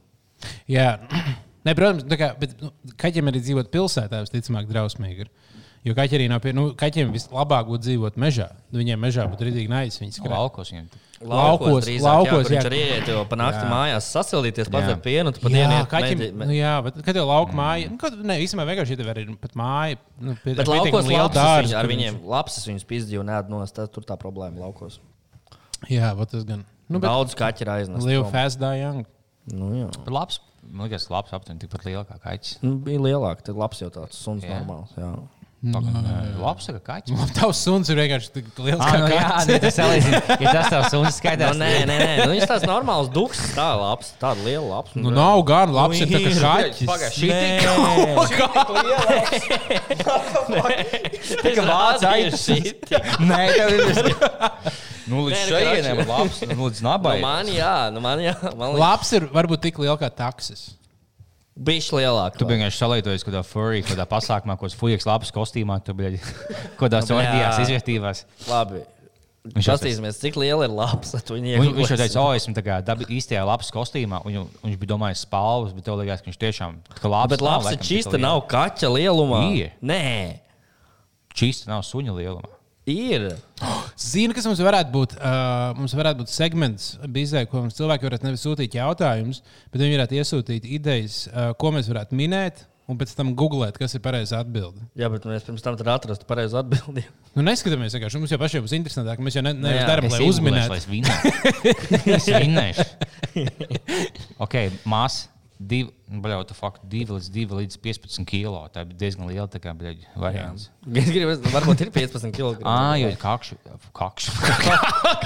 Jā, [CLEARS THROAT] ne, protams, kā, bet nu, kaķiem arī dzīvot pilsētā, visticamāk, drausmīgi. Ir. Jo nav pie, nu, kaķiem vislabāk būtu dzīvot mežā. Nu, Viņiem mežā būtu rītīgi naids. Viņi skrēja. Laukos viņam. Laukos, drīzāk, laukos, jā, jā. arī jo pa nakti Jā. mājās sasildīties, Jā. ar pienu, tu pa Jā, dienu iet kaķim, mēģi- nu, jā, bet kad jau lauka māja, nu, kad, ne, īstenībā vienkārši tev ir pat māja. Nu, pie, Bet laukos dārzu, viņi, ar viņiem lapsas viņus ēd no tā, tur tā problēma laukos. Jā, tas gan. Nu, bet Daudz kaķi ir aiznests. Live prom. fast, die young. Nu, jā. Bet labs, man liekas, labs aptuveni tikpat liela kā kaķis. Nu, bija lielāka, tad labs jau tāds suns Jā. normāls. Jā. Pagaid, Labs kā kaķis. Man tavs suns ir vienkārši tik liels Ah, nu, jā, nu, tas salīdzina, ja tas tavs suns Nu, skaitās. nē, nē, nē. Nu, viņš tāds normāls duks, tā labs, tāda liela labs. Nu, nav gan labs, ir tā kā kaķis. Pagaid, šī tik [LAUGHS] vāc aizies. Nē, tev ir. Nu, līdz Nē, nu, šejienam karoči. labs, nu, līdz Nu, nabai. man jā, nu, man jā. Man Labs ir varbūt tik liels kā taksis. Bišķi lielāk. Tu vienkārši salītojies kaut kādā furry, kādā pasākumā, kādā fujiks labs kostīmā, tu biji [LAUGHS] kādās orģijās izvērtībās. Labi. Viņš Paskatīsimies, cik liela ir Viņ, viņš jau teica, o, esmu dabi, īstajā labs kostīmā, un viņš bija domājis spalvas, bet tev liekas, ka viņš tiešām kā labs. Bet ir čista, nav kaķa lielumā. Ir. Nē, Čista nav suņa lielumā. Ir. Zini, kas mums varētu būt? Uh, mums varētu būt segments bizē, ko mums cilvēki varētu nevis sūtīt jautājumus, bet viņi varētu iesūtīt idejas, uh, ko mēs varētu minēt, un pēc tam googlēt, kas ir pareizā atbilde. Jā, bet mēs pirms tam atrastu pareizo atbildi. [LAUGHS] Nu, neskatāmies, vienkārši mums jau pašiem būs interesantāk. Mēs jau ne, jā, nevis darām, Es lai uzminētu. es vinnēšu. [LAUGHS] es vinnēšu. [LAUGHS] ok, māsa. Divi, nu, bļau, tu faktu, divi līdz, divi līdz 15 kilo. Tā bija diezgan liela tā kā, bļaļ, variants. Es gribu, varbūt ir 15 kg. Ā, jo kakšu. kakšu.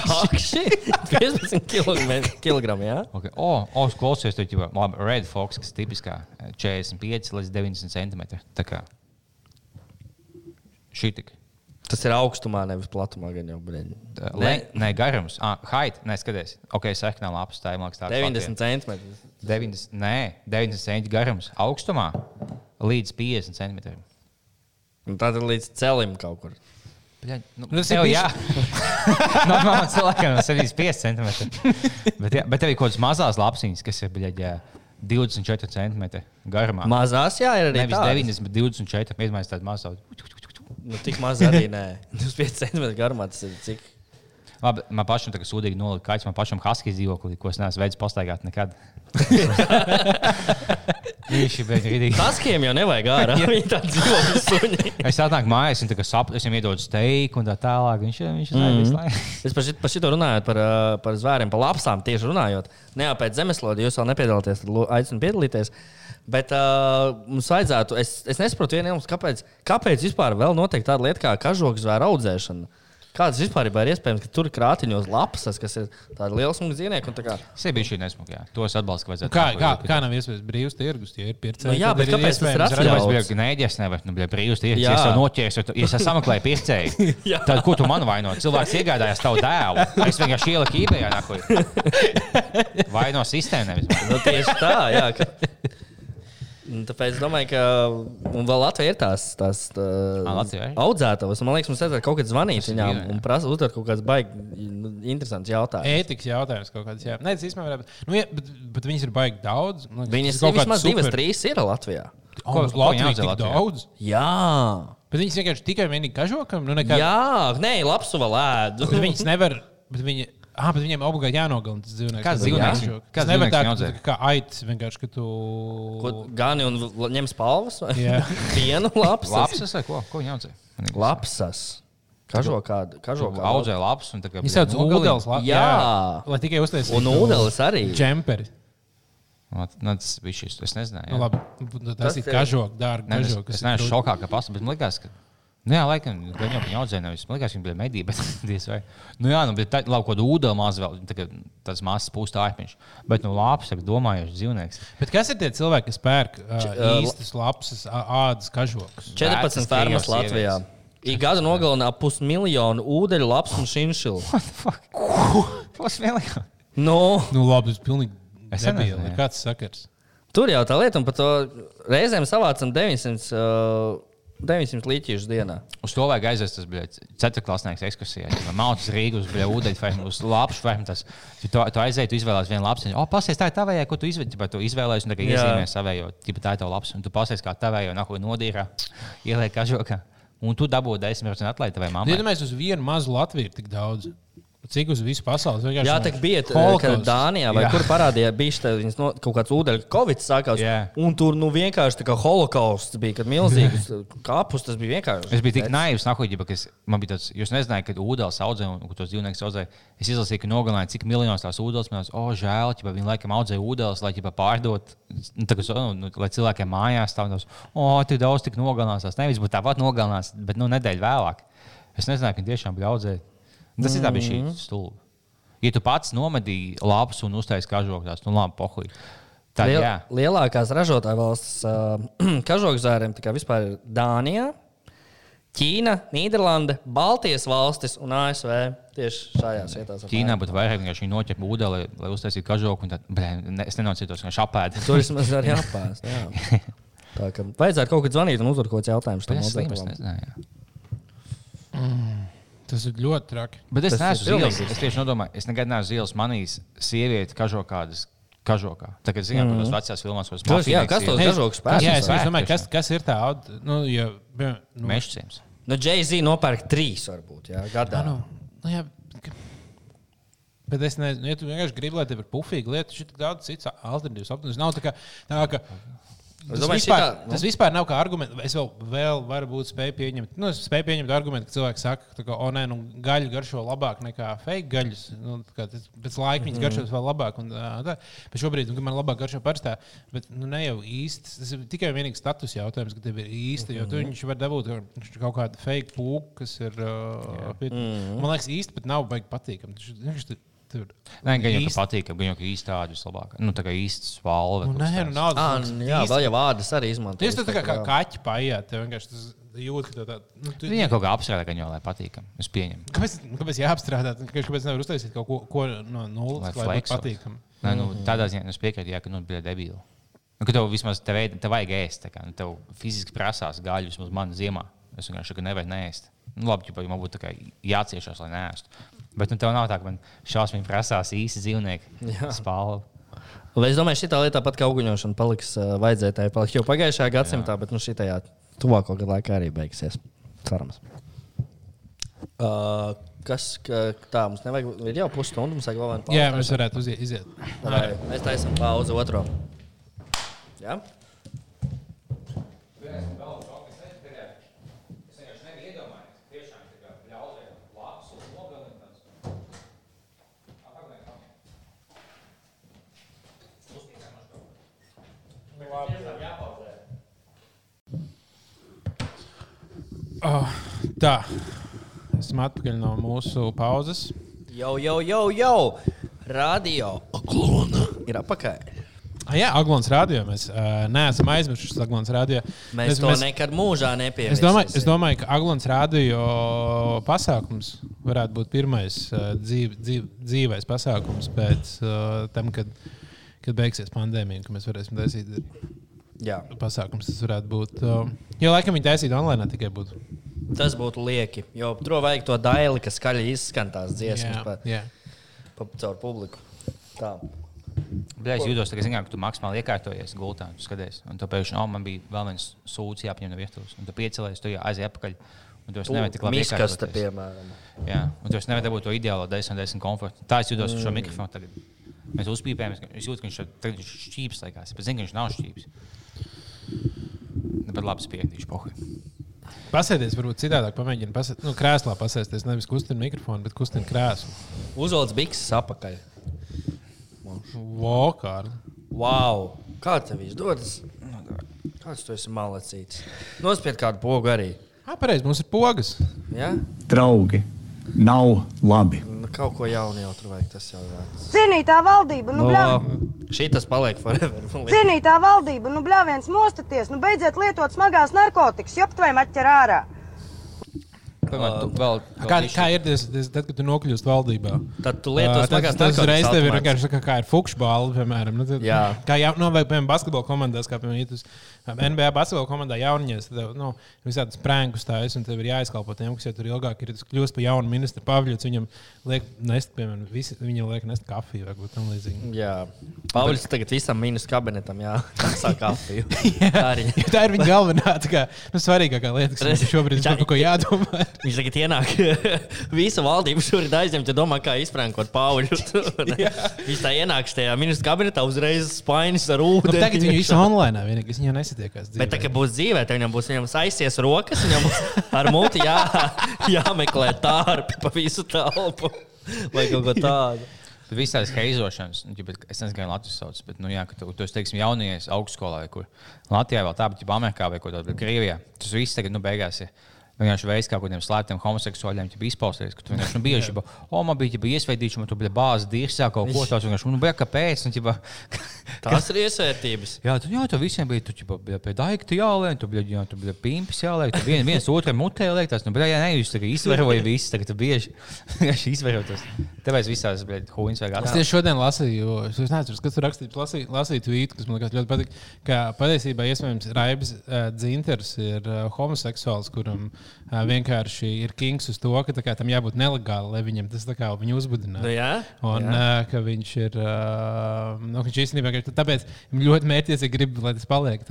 Kakši? 15 kg, jā? okay. O, o, es klausies, tur jau labi. Red Fox, kas tipiskā eh, 45 līdz 90 cm. Tā kā šī tik. Tas ir augstumā, nevis platumā. Gan jau. Nē, nē garums. Ah, height, nē, skaties. Ok, seknā lapas, tā ir mākslā. 90 cm. 90, nē, 90 cm garums augstumā līdz 50 cm. Tad ir līdz celim kaut kur. Bļaļ, nu, ir tev, jā, [LAUGHS] normālam cilvēkam ir 75 cm. Bet, jā, bet tev ir kaut kādas mazas lapsiņas, kas ir bļaļ, jā, 24 cm garumā. Mazās, jā, ir arī Nevis tādas. 90, bet 24. Iedomājieties tādu mazu. Nu, tik maz arī [LAUGHS] nē. 25 cm garumā tas ir cik. Labi, man pašam tā kā sūdīgi nolika kaķis, man pašam haskijas dzīvoklī, ko es neesmu veids pastaigāt nekad. Viņš ir beigas rītīgi. Taskiem jau nevajag ārā. [LAUGHS] Viņi tā dzīvo suņi. Es atnāku mājās, un sap, es viņam iedodu steiku un tā tālāk. Viņš, viņš zināja Mhm. visu laiku. Es par, šit, par šito runājot, par, par zvēriem, par lapsām tieši runājot. Ne jau pēc zemeslode, jūs vēl nepiedalāties, tad aicinu piedalīties. Bet uh, mums vajadzētu, es, es nesaprotu, iemesla, kāpēc, kāpēc vispār vēl notiek tāda lieta kā kažoku zvēru audzēšana. Kādas vispār ir iespējams, ka tur ir krātiņos lapsas, kas ir tādi lieli smuki dzīvnieki? un tā kā- biju šī nesmukā. To es atbalstu, ka vajadzētu. Kā, kā, nākotnē kā nav iespējams brīvs tirgus, ja ir pircēji? Nu jā, bet kāpēc tas ir atļauts? Es biju gneģis, nevar, nu, bija brīvs tirgus. Jā. Es jau noķēru, ja es sameklēju pircēju. [LAUGHS] Tad, ko tu man vaino? Cilvēks iegādājās tavu dēlu. Es vienkārši ieliku īpējā. [LAUGHS] Vaino sistēmu nevis. Nu, tieši tā, jā. Ka... Un Tāpēc es domāju, ka un vēl Latvijā ir tās, tās tā, Latvijā ir? audzētavas. Man liekas, mums vajadzētu kaut kādā zvanīt viņām un prasīt, uzdot kaut kādas baigi nu, interesantas jautājumus. Ētikas jautājums kaut kāds. Jā, Nē, tas īstenībā varētu būt. Nu, jā, bet, bet viņas ir baigi daudz. Man liekas, Viņas ir kaut vismaz kāds divas, super- trīs ir Latvijā. Ko- ko Latvijā? daudz. Jā, Bet viņas vienkārši tikai vienīgi kažokam. Nu, nekā, jā nē, labs vēl ēdu. Viņas nevar. Bet viņi, ah, bet viņiem obligāti jānogalina tas dzīvnieks. Kāds dzīvnieks? Tas nevar dzīvnieks tā, audzē? tu kā aitas vienkārši, ka tu. Ko Gani un ņem spalvas? vai? Jā. [LAUGHS] Pienu labs. Lapsas vai ko? Ko viņa audzē? Lapsas. Kažo kādu. Kažo kādu. Audzēja lapas un tā kā. Viņš sauc ūdens. la- Jā. Lai tikai uztaisītu. Un ūdeles arī. Džemperi. Nu, tas bija šis. Es nezināju. Nu, jā. labi, nu, tas, Tas ir kažoks, dārgi. Es, kažoks, es neesmu šokā, ka pasaka, bet man liekas, ka. Nu, jā, laikam, gan jau viņa audzēja, nevis. Man liekas, viņa bija medība, bet [LAUGHS] diez vai. Nu, jā, nu, bet tā, kaut kāda ūdens maz vēl, tā kā tas mazs pūsta ārpiņš. Bet, nu, lāpes, ir domājuši dzīvnieks. Bet kas ir tie cilvēki, kas pērk uh, īstas lapas, ādas kažokus? 14 Vecas fermas Latvijā. Ik gadu nogalina ap pusmiljonu ūdeņu, lapas un šinšilu. Kas vēl? Nu, Nu, labi, tas pilnīgi. Es jā. Kāds sakars? tur jau tā lieta, un par to reizēm savācam 900, uh, 900 līķīšus dienā. Uz to vajag aiziet, tas bija ceturklasnieks ekskursijā. Mācis Rīgas, bija ūdeņferma, uz lāpšu fermu. Tas, tu, tu aiziet, tu izvēlējies vienu lapsiņu. O, pasies, tā ir tavējā, ko tu izvēlējies. Tu izvēlējies, un tagad iezīmē savējo. Tipa tā ir tava lapas, un tu pasies kā tavējo, nako nodīrā, [SNIFFS] ieliek kažokā. Un tu dabūji 10% atlaidi tavai mammai. Iedomājieties, uz vienu mazu Latviju ir tik daudz. Cik uz visu pasauli? Jā, tā bija tā, Holokausts. Dānijā vai Jā. kur parādīja, bija viņas no, kaut kāds ūdeņu covid sākās. Jā. Un tur nu, vienkārši tā kā holokausts bija, kad milzīgs kapus tas bija vienkārši. Es biju tik naivs, nahuģiba, ka es, man bija tāds, jūs nezinājāt, kad ūdens audzē un kur tos dzīvniekus audzē. Es izlasīju, ka nogalināja cik miljonos tās ūdens. Man liekas, oh, žēl, ja viņi laikam audzēja ūdens, lai ģipa, pārdot, nu, tā, nu, lai cilvēkiem mājās stāv. O, tik daudz tik nogalinās. Nevis būtu tāpat nogalinās, bet nu, nedēļu vēlāk. Es nezināju, ka tiešām bija audzēji. Tas ir tā bija šī stulba. Ja tu pats nomedīji labus un uztaisīji kažokās, nu labi, pohuļ. Tad, Liel, jā, lielākās ražotāju valstis uh, [CLEARS THROAT] kažokzāriem vispār ir Dānija, Ķīna, Nīderlande, Baltijas valstis un ASV. Tieši šajās vietās. Ķīnā būtu vairāk vienkārši noķert ūdeni, lai, lai uztaisītu kažoku. Tad, blē, ne, es nenocītos, ka viņš apēda. Tur vismaz arī jāpārs. Jā. [LAUGHS] Tā kā vajadzētu kaut kad zvanīt un uzdot kaut kādus jautājumus. tam Es slims, audzētājam. Tas ir ļoti traki. Bet es neesmu zils. Es tieši domāju, es nekad neesmu zils. Manīs sieviete kažo kādas. Kažokā. Tagad, zinām, mm -hmm. vecās filmās, ko Tos, jā, kas tos kažokus pērk? Jā, es es domāju, kas, kas ir tā. Nu, piemēram, nu, Mešcīms. Nu, Jay-Z nopērk trīs, varbūt, jā, gadā. nu, nu, jā, ka- Bet es nezinu, ja tu vienkārši gribi, lai tev ir pufīga lieta, tad ir daudz citas alternatīvas. Nav tā kā, tā kā, Tas, domāju, vispār, šitā, nu. tas vispār nav kā arguments. Es vēl, vēl varu būt spēju pieņemt, nu, es spēju pieņemt argumentu, ka cilvēki saka, ka oh, nē, nu, gaļa garšo labāk nekā fake gaļas. Nu, tas- pēc laika viņas garšos vēl labāk. Un, tā. Bet šobrīd nu, man labāk garšo parastā. Bet nu, ne jau īsti. Tas ir tikai un vienīgi status jautājums, ka tev ir īsti. Jo tu viņš var dabūt ka- kaut kādu fake pūku, kas ir. Uh, pie, man liekas, īsti pat nav baigi patīkami. Tur- Nē, gan jau tā patīk, gan jau īsti tādu vislabāk. Nu, tā kā īsts valve. Nu, nē, nu, nav tas jā, vēl jau vārdas arī izmanto. Tu esi tā kā, kā Jā. kaķis paiet, tev vienkārši tas jūt, ka tā. Nu, tu, Viņam kaut kā apstrādā, gan jau lai patīkam. Es pieņemu. kāpēc, kāpēc jāapstrādā? Kāpēc, nevar uztaisīt kaut ko, ko no nulles, Lai lai, būtu flexot. patīkami? Nē, nu, tādā ziņā es piekrītu, jā, ka nu, bija debīli. Nu, ka tev vismaz tev, tev vajag ēst. tā Kā, nu, tev fiziski prasās gaļu, vismaz man ziemā. Es vienkārši saku, nevajag nēst. Nu, labi, ja man būtu tā jāciešās, lai nēstu. Bet nu, tev nav tā, ka man šausmīgi prasās īsi dzīvnieki spāli. Vai es domāju, šī lieta tāpat kā auguņošana paliks uh, vajadzētāji palikt jau pagājušajā gadsimtā, bet nu, šī tajā tuvāko gadu laikā arī beigsies. Cerams. Uh, kas ka, tā mums nevajag? Ir jau pusstundu, mums vajag vēl vienu pauzi. Jā, mēs varētu uziet, iziet. Vai Mēs taisām pauzi otro. Jā? Oh, tā. Esam atpakaļ no mūsu pauzes. Jau, jau, jau, jau! Radio klona ir apakaļ. Ah, jā, Aglons rādījā. Mēs uh, neesam aizmirsuši Aglons rādījā. Mēs, mēs to nekad mūžā Es domāju, es nepieņemsim. domāju, ka Aglons rādījo pasākums varētu būt pirmais uh, dzīv, dzīv, dzīvais pasākums pēc uh, tam, kad, kad beigsies pandēmija, kad mēs varēsim taisīt Jā, pasākums. Tas varētu būt. Uh, jo laikam viņi taisītu online tikai būtu. Tas būtu lieki. Jo tur vajag to daili, kas skaļi izskan tās dziesmas Jā, pa, jā. pa, caur publiku. Tā. Bet es jūtos, ka, zinām, ka tu maksimāli iekārtojies gultā, tu skaties. Un tu pēkšņi, oh, man bija vēl viens sūds jāapņem no vietas. Un tu piecēlies, tu aizies atpakaļ. Un tu nevari tik labi piemēram. Jā, un tu nevari dabūt to ideālo 10 10 komfortu. Tā es jūtos ar šo mikrofonu tagad. Mēs uzpīpējam, es jūtu, ka viņš tagad ir šķīps. Bet zinu, ka viņš nav šķīps. Bet labi, spiedīšu pohu. Pasēties, varbūt citādāk pamēģināt. Pasēt, nu, krēslā pasēsties. Nevis kustināt mikrofonu, bet kustināt krēslu. Uzvelc bikses apakaļ. Vokāri. Wow! Kā tev izdodas? Kāds tu esi malacīts? Nospied kādu pogu arī. Ah, pareizi, mums ir pogas. Ja? draugi nav labi. Nu, kaut ko jaunu jau tur vajag. Tas jau ir. Cienītā valdība, nu, bļā... Šī tas paliek forever. Cienītā valdība, nu, bļāviens mostaties, nu, beidziet lietot smagās narkotikas, jopt vai maķer ārā. Tomēr tu vēl, Kā, kā ir tas, tad, kad tu nokļūsi valdībā? Tad tu lieto Ā, smagās tas uzreiz tev ir vienkārši tā kā, kā ir fukšbāli, piemēram. Nu, tad, Jā. Kā jau no, vai, piemēram, basketbola komandās, kā piemēram, tu uz NBA basketbola komandā jauniņās, tad nu, visādas prēngus stājas, un tev ir jāizkalpo tiem, kas jau tur ilgāk ir. Tas kļūst par jaunu ministru Pavļots, viņam liek nest, piemēram, visi, viņam liek nest kafiju vai kaut tam līdzīgam. Jā, Pāvils tagad visam minus kabinetam jāsaka [LAUGHS] kafiju. [LAUGHS] Tā arī. [LAUGHS] Tā ir viņa galvenā, tā kā, nu, svarīgākā lieta, kas šobrīd ir jā. par ko jādomā. Viņš tagad ienāk, [LAUGHS] visa valdība šur ir aizņemta, domā, kā izprankot pauļu. [LAUGHS] [LAUGHS] Viņš tā ienāks tajā ministra kabinetā, uzreiz spainis ar Nu, ūdeni. tagad viņi visu online, vienīgi viņi jau nesatiekās. Bet tā dzīvē. kā būs dzīvē, tad viņam būs viņam aizsies rokas, viņam būs ar muti jā, jāmeklē tārpi pa visu telpu. Vai kaut ko tādu. Bet viss tādas heizošanas, nu, es nezinu, kā Latvijas sauc, bet, nu, jā, ka tu, tu esi, teiksim, jaunies augstskolā, kur Latvijā vēl tā, bet, ja Amerikā vai kur tāda, bet Krievijā, tas viss tagad, nu, beigās ir. Vienkārši veids, kā kādiem slēptiem homoseksuāļiem jau izpausties, ka tu vienkārši nu, bieži jau, o, man bija jau iesveidīts, man tur bija bāzes, dirzā kaut ko tādu, nu, bet kāpēc? Un, ģipa, Tās ir iesvērtības. [LAUGHS] Jā, tu, jā, tu visiem bija, tu ģipa, bija pie daikta jāliek, tu bija, jā, tu bija pimpis jāliek, tu vien, viens otram mutē liek, tas, nu, bet, jā, ne, jūs tagad izvēroja visu, tagad tu bieži [LAUGHS] izvērotos. Tāpēc visās, bet, huīns vajag Es atstāt. tieši šodien lasīju, es nezinu, kas tur rakstīts, lasīju, lasīju tvītu, kas man liekas ļoti patīk. Ka patiesībā, iespējams, Raibs uh, Dzinters ir uh, homoseksuāls, kuram uh, vienkārši ir kings uz to, ka kā, tam jābūt nelegāli, lai viņam tas tā kā viņu uzbudinātu. Nu, jā, Un jā. uh, ka viņš ir. Uh, nu, viņš īstenībā ka tāpēc ļoti mērķiecīgi grib, lai tas paliek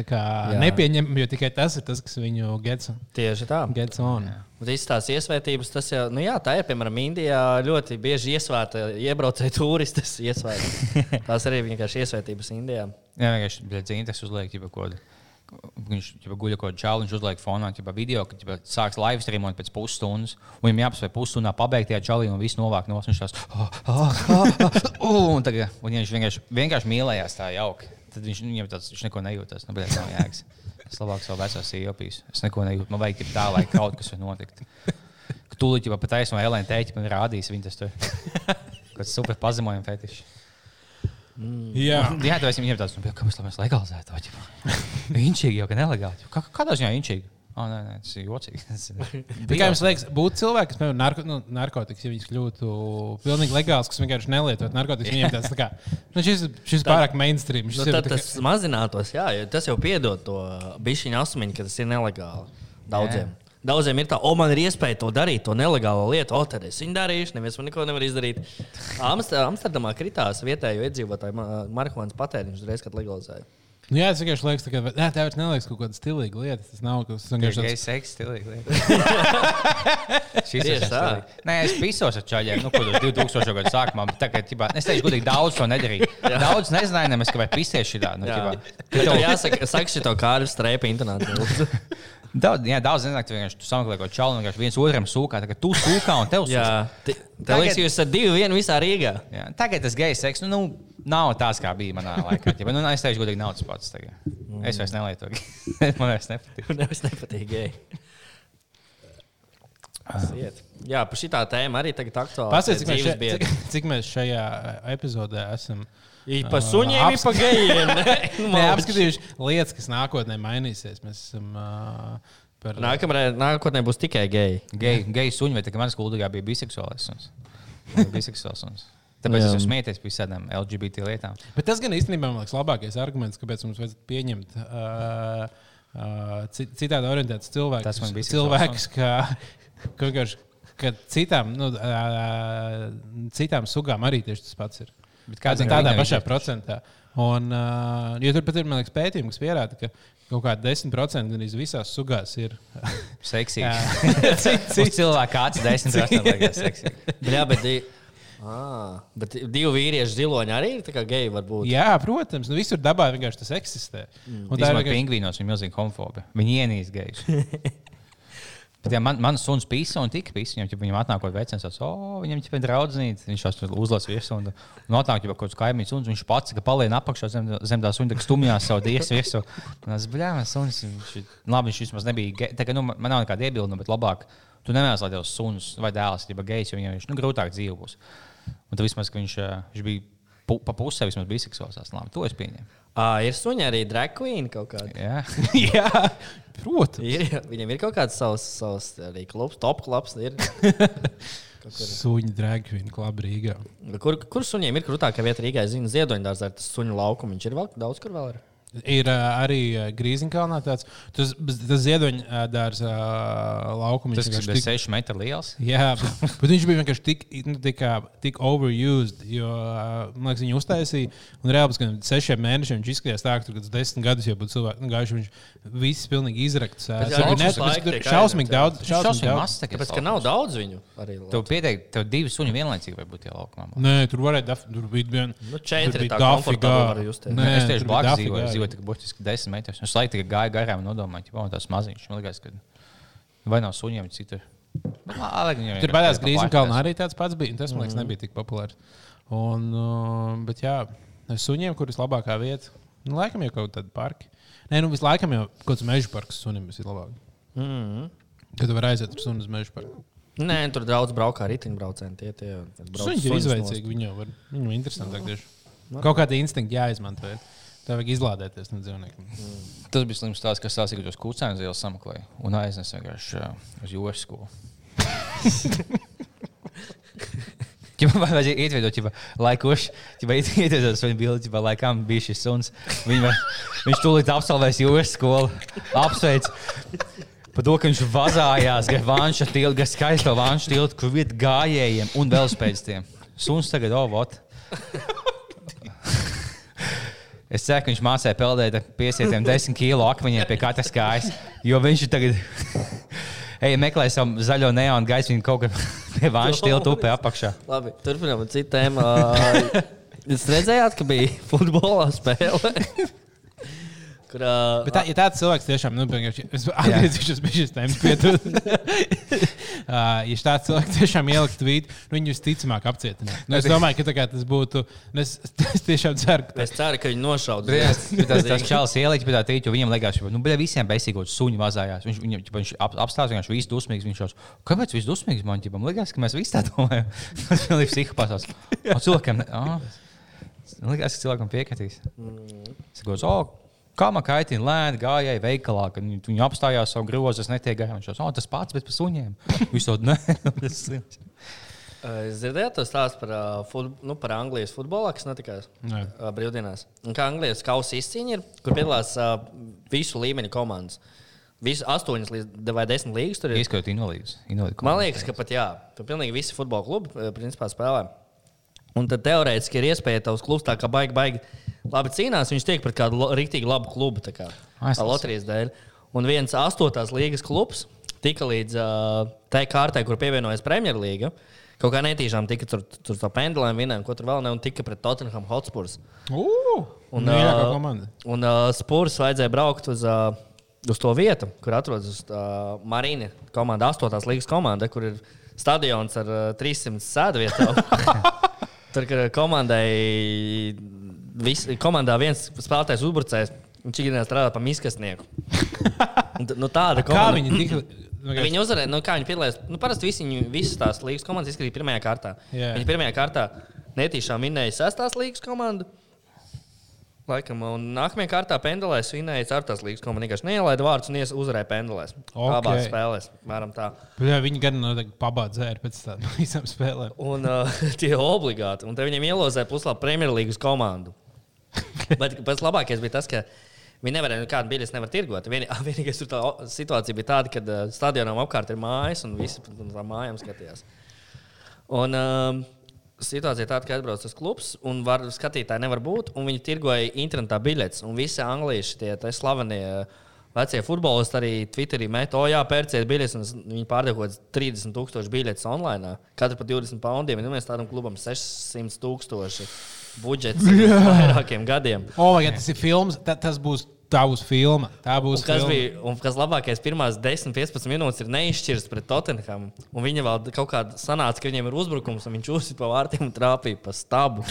Jā. nepieņemami, jo tikai tas ir tas, kas viņu gets, Tieši tā. gets on. Visas tās iesvētības, tas jau, nu jā, tā ir, piemēram, Indijā ļoti bieži iesvēta, iebraucēji turisti iesvēta. [LAUGHS] Tās arī vienkārši iesvētības Indijā. Jā, vienkārši dzīves, uzliek jau kaut ko. Viņš jau guļ kaut kādā čālā, viņš uzliek fonā ķipa, video, ka ķipa, sāks live streamot pēc pusstundas. Un viņam jāpaspēj pusstundā pabeigt tajā čālī un viss novāk no tās. Oh, oh, oh, un tagad un viņš vienkārši, vienkārši mīlējās tā jauki. Tad viņš, viņam tāds, viņš neko nejūtas. Nu, bet, nav jēgas. Es labāk savu veco sīvopīs. Es neko nejūtu. Man vajag tā, lai kaut kas var notikt. Tūlīt jau pat Elēnu teikt, man rādīs viņa tas tur. Kāds super pazemojums fetišs. Jā, Jā, tāpēc viņam ir tāds, nu, kā mēs legalizētu. to. [LAUGHS] Inčīgi jau, ka nelegāli. Kā, kādā ziņā inčīgi? Oh, nē, nē, tas ir jocīgi. [LAUGHS] Tas ir- Tikai jums liekas, būtu cilvēki, kas, piemēram, narko, nu, narkotikas, ja viņas kļūtu pilnīgi legāls, kas vienkārši nelietot narkotikas, viņiem tāds tā kā, nu, šis, šis pārāk mainstream. Nu, Šis ir tad tā kā- tas mazinātos, jā, jo tas jau piedod to bišķiņu asmeņu, ka tas ir nelegāli daudziem. Jā. Daudziem ir tā, o, man ir iespēja to darīt, to nelegālo lietu. O, tad es viņu darīšu, neviens man neko nevar izdarīt. Amst- Amsterdamā kritās vietējo iedzīvotāju ma- marihuānas patēriņš uzreiz, kad legalizēja. Nu, jā, tas vienkārši liekas, tā kā, jā, tā vairs neliekas kaut kāda stilīga lieta. Tas nav kaut kas Tas tāds. [LAUGHS] Šis ir Tieši tā. stilīgi. Nē, es pisos ar čaļiem, nu, kur 2000. gadu sākumā. bet Tagad, ģibā, es teikšu, godīgi, daudz to nedarīju. Daudz nezināju, nemaz, ka vai pisēs šī tā. Nu, Jā, tev jāsaka, saka šito kāru strēpu intonāciju. [LAUGHS] Daudz, jā, daudz nezināju, ka tu vienkārši tu sameklē kaut čalu, un vienkārši viens otram sūkā. Tagad tu sūkā un tev [LAUGHS] sūkā. Tev liekas, ka jūs esat divi vieni visā Rīgā. Jā, tagad tas gejs seks, nu, nu, nav tāds, kā bija manā laikā. Ja, nu, es teikšu, godīgi, nav tas pats. Tagad. Es vairs nelietoju. [LAUGHS] Man vairs nepatīk. Nevis nepatīk geji. Siet. Jā, par šī tēmu arī tagad aktuāli. Pastāstiet, cik, mēs še- cik, cik mēs šajā eh, epizodē esam Pa suņiem ir Aps- pa gejiem. [LAUGHS] ne, apskatījuši lietas, kas nākotnē mainīsies. Mēs esam uh, par Nākamreiz, nākotnē būs tikai geji. Geju gej suņi, vai tā kā manas kuldīgā bija biseksuāls suns. Biseksuāls suns. Tāpēc es Jā. jau smieties par visādām LGBT lietām. Bet tas gan īstenībā man liekas labākais arguments, kāpēc mums vajadzētu pieņemt uh, uh, ci- citādi orientētus cilvēkus. Tas man bija cilvēks, ka, ka citām, nu, uh, citām sugām arī tieši tas pats ir. Bet Kādā kāds tādā pašā procentā. Un, uh, jo tur pat ir liekas, pētījumi, kas pierāda, ka kaut kāda 10% gan visās sugās ir. Cik- Cik cilvēku kāds desmit rastam liekas seksīgi. [LAUGHS] Bet, jā, bet, di... ah, bet divi vīrieši ziloņi arī ir geji varbūt. Jā, protams, nu, visur dabā vienkārši tas eksistē. Mm. Un tā ir vienkārši. pingvīnos ir milzīga homofobija. Viņi ienīst gejus. [LAUGHS] Bet, ja man, man suns pisa un tika pisa, viņam, viņam atnākot vecens, tas, oh, viņam ir draudzīgs, viņš tās uzlasa virsū un, atnāk jau kaut kāds kaimiņš suns, viņš pats, ka paliek apakšā zem, zem tā suņa, tā stumjās savu diesu virsū. Es, bļā, man suns, viņš, labi, viņš vismaz nebija, tā kā, nu, man nav nekāda iebilduma, bet labāk, tu nevēlas, lai tavs suns vai dēls ir gejs, jo viņam viņš, nu, grūtāk dzīvo būs. Un tad vismaz, ka viņš, ā, viņš bija pu, pa pusē vismaz biseksuāls, tas to es pieņemu. Ah, ir suņi arī drag queen kaut kāda. Jā. [LAUGHS] Jā, protams. Ir, viņam ir kaut kāds savs, savs arī klubs, top klubs. Ir. [LAUGHS] Suņi dragvīna kluba Rīgā. Kur, kur suņiem ir krūtākā vieta Rīgā? Es zinu, ziedoņdārzā ir tas suņu laukums. Viņš ir vēl daudz, kur vēl ir. Ir uh, arī uh, Grīziņkalnā tāds tas, tas ziedoņdārs uh, laukums. Tas ir 6 metru liels. Jā, bet, bet viņš bija vienkārši tik, nu, tik, kā, tik overused. Jo, uh, man liekas, viņi uztaisīja, un reāli pēc kādiem sešiem mēnešiem viņš izskatījās tā, ka tur kāds desmit gadus jau būtu cilvēki. Nu, gājuši, viņš viss pilnīgi izrakts. Bija tur tiek šausmīgi daudz. Šausmīgi daudz. Tāpēc, ka nav daudz viņu arī. Tev pieteikt, tev divi suņi vienlaicīgi var būt tie laukumā. Nē, tur varēja tur bija vien. Nu, četri bija tā var justies. Nē, es tieši bija blakus dzīvoju, tikai burtiski 10 metrus. Es laikam tikai gāju garām un nodomāju, ka tas maziņš. Man liekas, ka vai nav suņiem citur. Tur beigās Grīziņkalnā arī tāds pats bija. Tas, man liekas, nebija tik populārs. Un, uh, bet jā, suņiem, kuras labākā vieta, nu, laikam jau kaut kāda parka. Nē, nu, vislabāk jau kaut kāds meža parks sunim ir labāk. Mm -hmm. Kad tu vari aiziet ar sunu uz meža parku. Nē, tur daudz braukā ar riteņbraucējiem. Tie, tie brauc Suņi ir izveicīgi. Viņi jau var. Viņu interesantāk tieši. Kaut kādi instinkti jāizmanto. ir. Tev vajag izlādēties no dzīvniekiem. Tas bija slims stāsts, kas stāstīja, ka tos kucēnus ielas sameklēja un aiznes vienkārši uh, uz jūras skolu. Ja man vajadzēja ietveidot, ja lai kurš ietveidot savu bildi, ja lai kam bija šis suns, viņš, var, viņš tūlīt absolvēs jūras skolu, apsveic. Par to, ka viņš vazājās gar vanšu tiltu, gar skaisto vanšu tiltu, kur vieta gājējiem un velospēdistiem. Suns tagad, oh, vot. Es ceru, ka viņš mācīja peldēt ar piesietiem desmit kilo akmeņiem pie katras kājas, jo viņš tagad. [LAUGHS] Ej, meklē savu zaļo neonu viņa kaut kur [LAUGHS] pie vanšu tiltu upē apakšā. Labi, turpinām ar citu tēmu. [LAUGHS] Jūs redzējāt, ka bija futbola spēle. Kur, uh, Bet tā, ja tāds cilvēks tiešām, nu, es atgriezīšos pie šīs tēmas, piedod. Uh, [LAUGHS] [LAUGHS] ja tāds cilvēks tiešām ielikt tvītu, nu, viņu visticamāk apcietinātu. Nu, es domāju, ka kā tas būtu. Nu, es, [LAUGHS] es tiešām ceru, ka es ceru, ka viņi nošaudīs. Bet tas, tas, čels ielikt, bet tā jo viņam liekas, ka nu, visiem beigās suņi mazājās. Viņš, viņam, ķipa, viņš ap, apstāsta, viņš viss dusmīgs. Viņš šaus, kāpēc viss dusmīgs man ķipam? Liekas, ka mēs visi tā domājam. Tas ir psihopāts. Cilvēkam, ne- ā, liekas, ka cilvēkam piekritīs. Sakos, o, kā man kaitina lēni gājēji veikalā, kad viņi, viņi apstājās savu grozu, es netiek gājā. Viņš šaus, o, tas pats, bet par suņiem. [LAUGHS] To nē, tas ir. Es dzirdēju, tas stāsts par, fut, nu, par Anglijas futbolu, kas notikās Nē. brīvdienās. Un kā Anglijas kausa izcīņa ir, kur piedalās uh, visu līmeņu komandas. Visu astoņas līdz vai desmit līgas tur ir. Ieskatot invalīdus. invalīdu Man liekas, ka pat jā, tur pilnīgi visi futbola klubi principā spēlē. Un tad teorētiski ir iespēja tavs klubs tā kā baigi, baigi labi cīnās. Viņš tiek pret kādu rīktīgi labu klubu, tā kā loterijas dēļ. Un viens astotās līgas klubs tika līdz uh, tai kārtai, kur pievienojas Premjerlīga. Kaut kā netīšām tika tur, tur tā pendulēm vinēm, ko tur vēl ne, un tika pret Tottenham Hotspurs. Un, Un, komanda. Un uh, Spurs vajadzēja braukt uz, uh, uz to vietu, kur atrodas uh, Marīna komanda, 8. līgas komanda, kur ir stadions ar uh, 300 sēdvietām. [LAUGHS] Tur ir komandai, vis, komandā viens spēlētājs uzbrucējs. Viņš ikdienā strādā. [LAUGHS] Un t- Nu, tāda Kā komanda. viņi tika? Viņi uzvarēja, nu, kā viņi piedalījās. Nu, parasti visi, viņi, visas tās līnijas komandas izskatīja pirmajā kārtā. Jā. Viņi pirmajā kārtā netīšām minēja sestās līnijas komandu. Laikam, un nākamajā kārtā pendulēs vinēja ceturtās līnijas komandu. Vienkārši neielaida vārdus un uzvarēja pendulēs. Ok. Abās spēlēs. Mēram tā. Jā, viņi gan noteikti pabāda dzēru pēc tam [LAUGHS] visām spēlēm. Un uh, [LAUGHS] tie obligāti. Un te viņiem ielozēja puslāpu Premjerlīgas komandu. [LAUGHS] Bet pats labākais bija tas, ka viņi nevarēja nekādu biļeti nevar tirgot. Vien, [LAUGHS] vienīgais tur tā situācija bija tāda, ka uh, stadionam apkārt ir mājas un visi no tām mājām skatījās. Un, um, Situācija ir tāda, ka atbrauc tas klubs, un var, skatītāji nevar būt. Viņi tirgoja internetā biļetes. Un visi anglieši, tie slavenie uh, vecie futbolisti, arī Twitterī met, o, jā, pērciet biļetes. Viņi kaut kādas 30,000 biļetes online. Katru par 20 poundiem. Un mēs tādam klubam 600,000 budžets [LAUGHS] vairākiem gadiem. O, vai tas ir filmas? Ta, tas būs tā būs filma. Tā būs Un kas filma. bija un kas labākais? Pirmās 10-15 minūtes ir neizšķirts pret Tottenhamu. Un viņa vēl kaut kādā sanāca, ka viņiem ir uzbrukums, un viņš uzsita pa vārtiem un trāpīja pa stabu.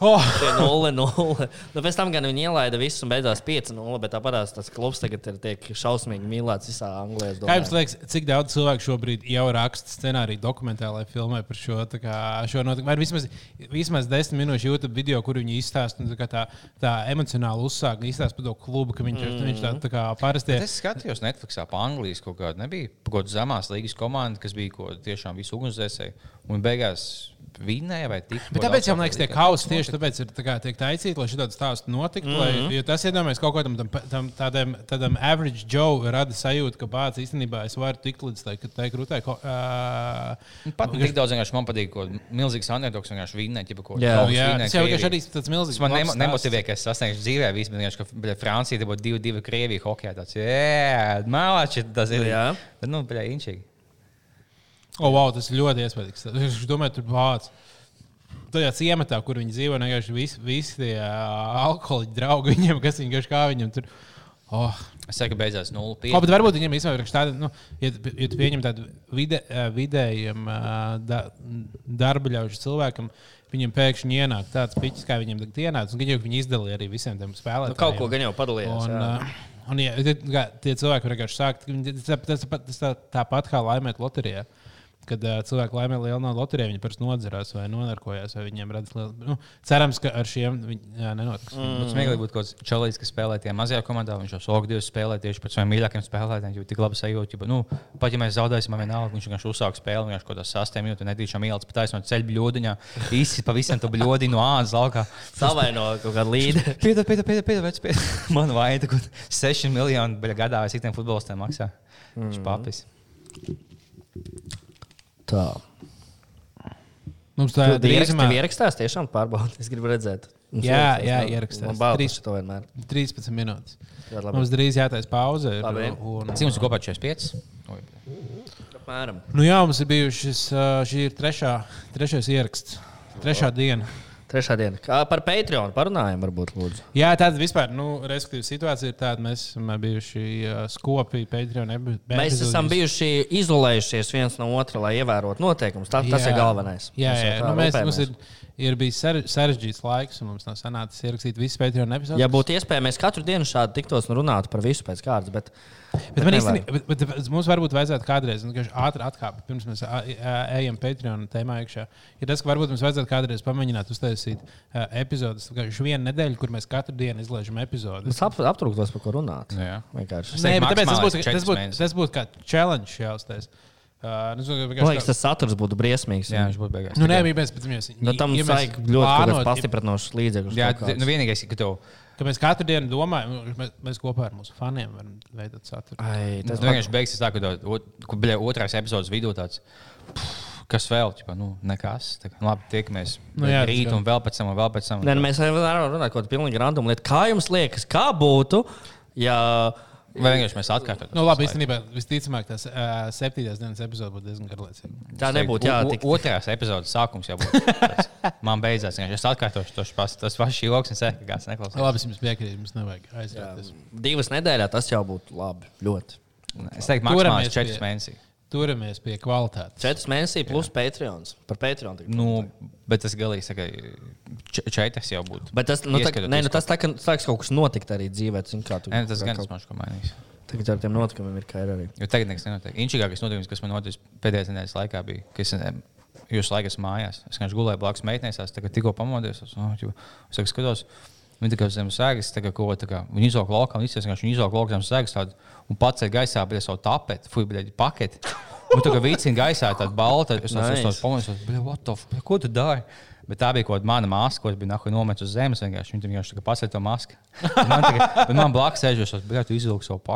Oh, [LAUGHS] Tie 0-0. Nu, pēc tam gan viņi ielaida visu un beidzās 5-0. Bet tāpat tas klubs tagad ir tiek šausmīgi mīlēts visā Anglijā. Kā jums liekas, cik daudz cilvēku šobrīd jau raksta scenāriju dokumentālajai filmai par šo, kā, šo notikumu? Vai vismaz, vismaz desmit minūšu YouTube video, kur viņi izstāsta tā, tā, emocionāli uzsāk, izstāsta par to klubu, ka viņš, mm. viņš tā, tā kā parasti. Es skatījos Netflixā pa Anglijas kaut kādu, nebija kaut kāda zemās līgas komanda, kas bija ko, tiešām visu ugunsdzēsēju. un beigās vinnēja vai tika. Bet tāpēc, man liekas, tie kausi tieši tāpēc ir tā kā, tiek taisīti, lai šāds stāsts notiktu. Mm -hmm. lai, jo tas iedomājas kaut kādam tam, tam, tādam, tādam average Joe rada sajūtu, ka bācis īstenībā es varu tikt līdz tai, tai krūtai. Uh, Pat tik daudz vienkārši man patīk, ko milzīgs underdogs vienkārši vinnē, ķipa ko. Jā, kausu jā, vinnē tas jau Krieviju. vienkārši arī tāds milzīgs. Tas man labs nemo- stāsts. nemotivē, ka es sasniegšu dzīvē, vispār vienkārši, ka bļa, Francija te būtu divi, divi Krieviju hokeja. Tāds, jā, mālači, tas ir. Jā. Bet, nu, bļa, inčīgi. O, oh, wow, tas ir ļoti iespaidīgs. Es domāju, tur vācis. Tajā ciematā, kur viņi dzīvo, vienkārši visi, visi tie alkoholiķi draugi viņiem, kas viņi vienkārši kā viņam tur. Oh. Es saku, beidzās 0,5. Oh, bet varbūt viņam īstenībā ir tāda, nu, ja, ja tu pieņem tādu vide, vidējiem darba ļaužu cilvēkam, viņam pēkšņi ienāk tāds piķis, kā viņam tagad ienāca. Viņi jau viņi izdalīja arī visiem tiem spēlētājiem. Nu, kaut ko gan jau padalījās. Un, uh, un, ja, tie cilvēki vienkārši viņi- Tas, tas, tas tā, tāpat kā laimēt loterijā. Kad uh, cilvēki laimē lielu naudu loterijā, viņi parasti nodzerās vai nonarkojās, vai viņiem radās liela. Nu, cerams, ka ar šiem viņi, jā, nenotiks. Mm. Būtu smieklīgi būt kaut kāds čalīts, kas spēlē tajā mazajā komandā. Viņš jau soku divus spēlē tieši pēc saviem mīļākajiem spēlētājiem. Jo tik labi sajūta, ka, nu, pat ja mēs zaudēsim, man vienalga, viņš vienkārši uzsāk spēli, viņš kaut kādā sastajā minūtē netīšām ielas pa taisno ceļu bļodiņā, īsi pa visam to bļodiņu no ādas laukā. Savaino kaut kādu līderi. [LAUGHS] Piedod, piedod, piedod, piedod, vec, piedod. [LAUGHS] Man vajag kaut 6 miljonu gadā, vai cik tiem futbolistiem maksā. Viņš mm. papis. Tā. Mums tā ir Drīzumā drīzumā ierakstās tiešām pārbaudīt. Es gribu redzēt. Mums Jā, ierakstās, jā, bail Trīs- par to vienmēr. 13 minūtes. Jā, labi. Mums drīz jātaisa pauze. un- Cik mums ir kopā 45? Oi, Apmēram. Nu jā, mums ir bijušas, šī ir trešā, trešais ieraksts, trešā diena. Trešā diena. Kā par Patreon parunājam, varbūt, lūdzu. Jā, tāda vispār, nu, respektīvi, situācija ir tāda, mēs esam bijuši skopi Patreon. ebi- Mēs epizodēs. esam bijuši izolējušies viens no otra, lai ievērotu noteikumus. Tā, tas ir galvenais. Jā, jā. tā Nu, mēs, mums ir, ir bijis sare- sarežģīts laiks, un mums nav sanācis ierakstīt visu Patreon epizodu. Ja būtu iespēja, mēs katru dienu šādi tiktos un runātu par visu pēc kārtas. Bet, Bet, man nevar. īstenībā, bet, bet mums varbūt vajadzētu kādreiz nu, ātri atkāpties, pirms mēs ejam Patreon tēmā iekšā. Ir tas, ka varbūt mums vajadzētu kādreiz pamēģināt uztaisīt uh, epizodus. Vienkārši vienu nedēļu, kur mēs katru dienu izlaižam epizodus. es ap, aptrūktos, par ko runāt. Jā. Vienkārši. Nē, bet tāpēc tas būtu tas būtu- tas būtu kā challenge jāuztais. Uh, nu, Man liekas, tas saturs būtu briesmīgs. Jā, viņš būtu beigās. Nu, nē, mēs pēc tam Nu, tam ja vajag ļoti pastiprinošs līdzeklis. Jā, nu vienīgais, ka tev. ka mēs katru dienu domājam, nu, mēs, mēs kopā ar mūsu faniem varam veidot saturu. Ai, Tas tas vienkārši beigsies tā, ka ka, bļa, otrās epizodes vidū tāds. pff, Kas vēl? Ķipa, nu, nekas. Tā, kā, labi, tiekamies. Nu, jā, rīt, un vēl pēc tam, un vēl pēc tam. Nē, nu, mēs varam runāt par kaut kādu pilnīgi randomu lietu. Kā jums liekas, kā būtu, ja Vai vienkārši mēs atkārtojam? Nu, labi, īstenībā visticamāk, tas uh, septītās dienas epizode būtu diezgan garlaicīga. tā nebūtu jātik? Otrās epizodes sākums jau būtu. Man beidzās. vienkārši Es atkārtošu tos pašus. Tas pats šī joks, un sēž, kāds neklausās. Labi, es jums piekrītu, mums nevajag aizrauties. Divas nedēļā tas jau būtu labi. Ļoti. Es teiktu, maksimāli 4 pie- mēnesi. Turamies pie kvalitātes. Četras mēnesi plus Patreons. Par Patreon. Nu, bet tas galīgi saka, četras jau būtu. Bet tas, nu, tā, nē, nu, tas tā, ka sāks kaut kas notikt arī dzīvē. Zin, kā tu, Nē, tas gan kaut- šķiet mainīs. Tagad ar tiem notikumiem ir kā ir arī. Jo tagad nekas nenotiek. Inčīgākais notikums, kas man noticis pēdējās nedēļas laikā, bija, ka es jūsu laikā esmu mājās. Es vienkārši gulēju blakus meitenēs, es tagad tikko pamodies. Es, oh, ķipa, es tagad skatos, viņi tikai zemes sēgas, ko kā viņi izolka laukā, un izsaka, viņi izolka laukā zemes sēgas tādu un paceļ gaisā, bet savu tapeti, fuj, bet paketi. Un tā kā vicina gaisā tāda balta, es esmu tos fuck, ko tu dari? Bet tā bija kaut kāda mana maska, ko es biju nahuj nometis uz zemes. Vienkārši. Viņa vienkārši tā paceļ to masku. Man, tagad, bet man blakus sēžos, es biju izvilku savu. [LAUGHS]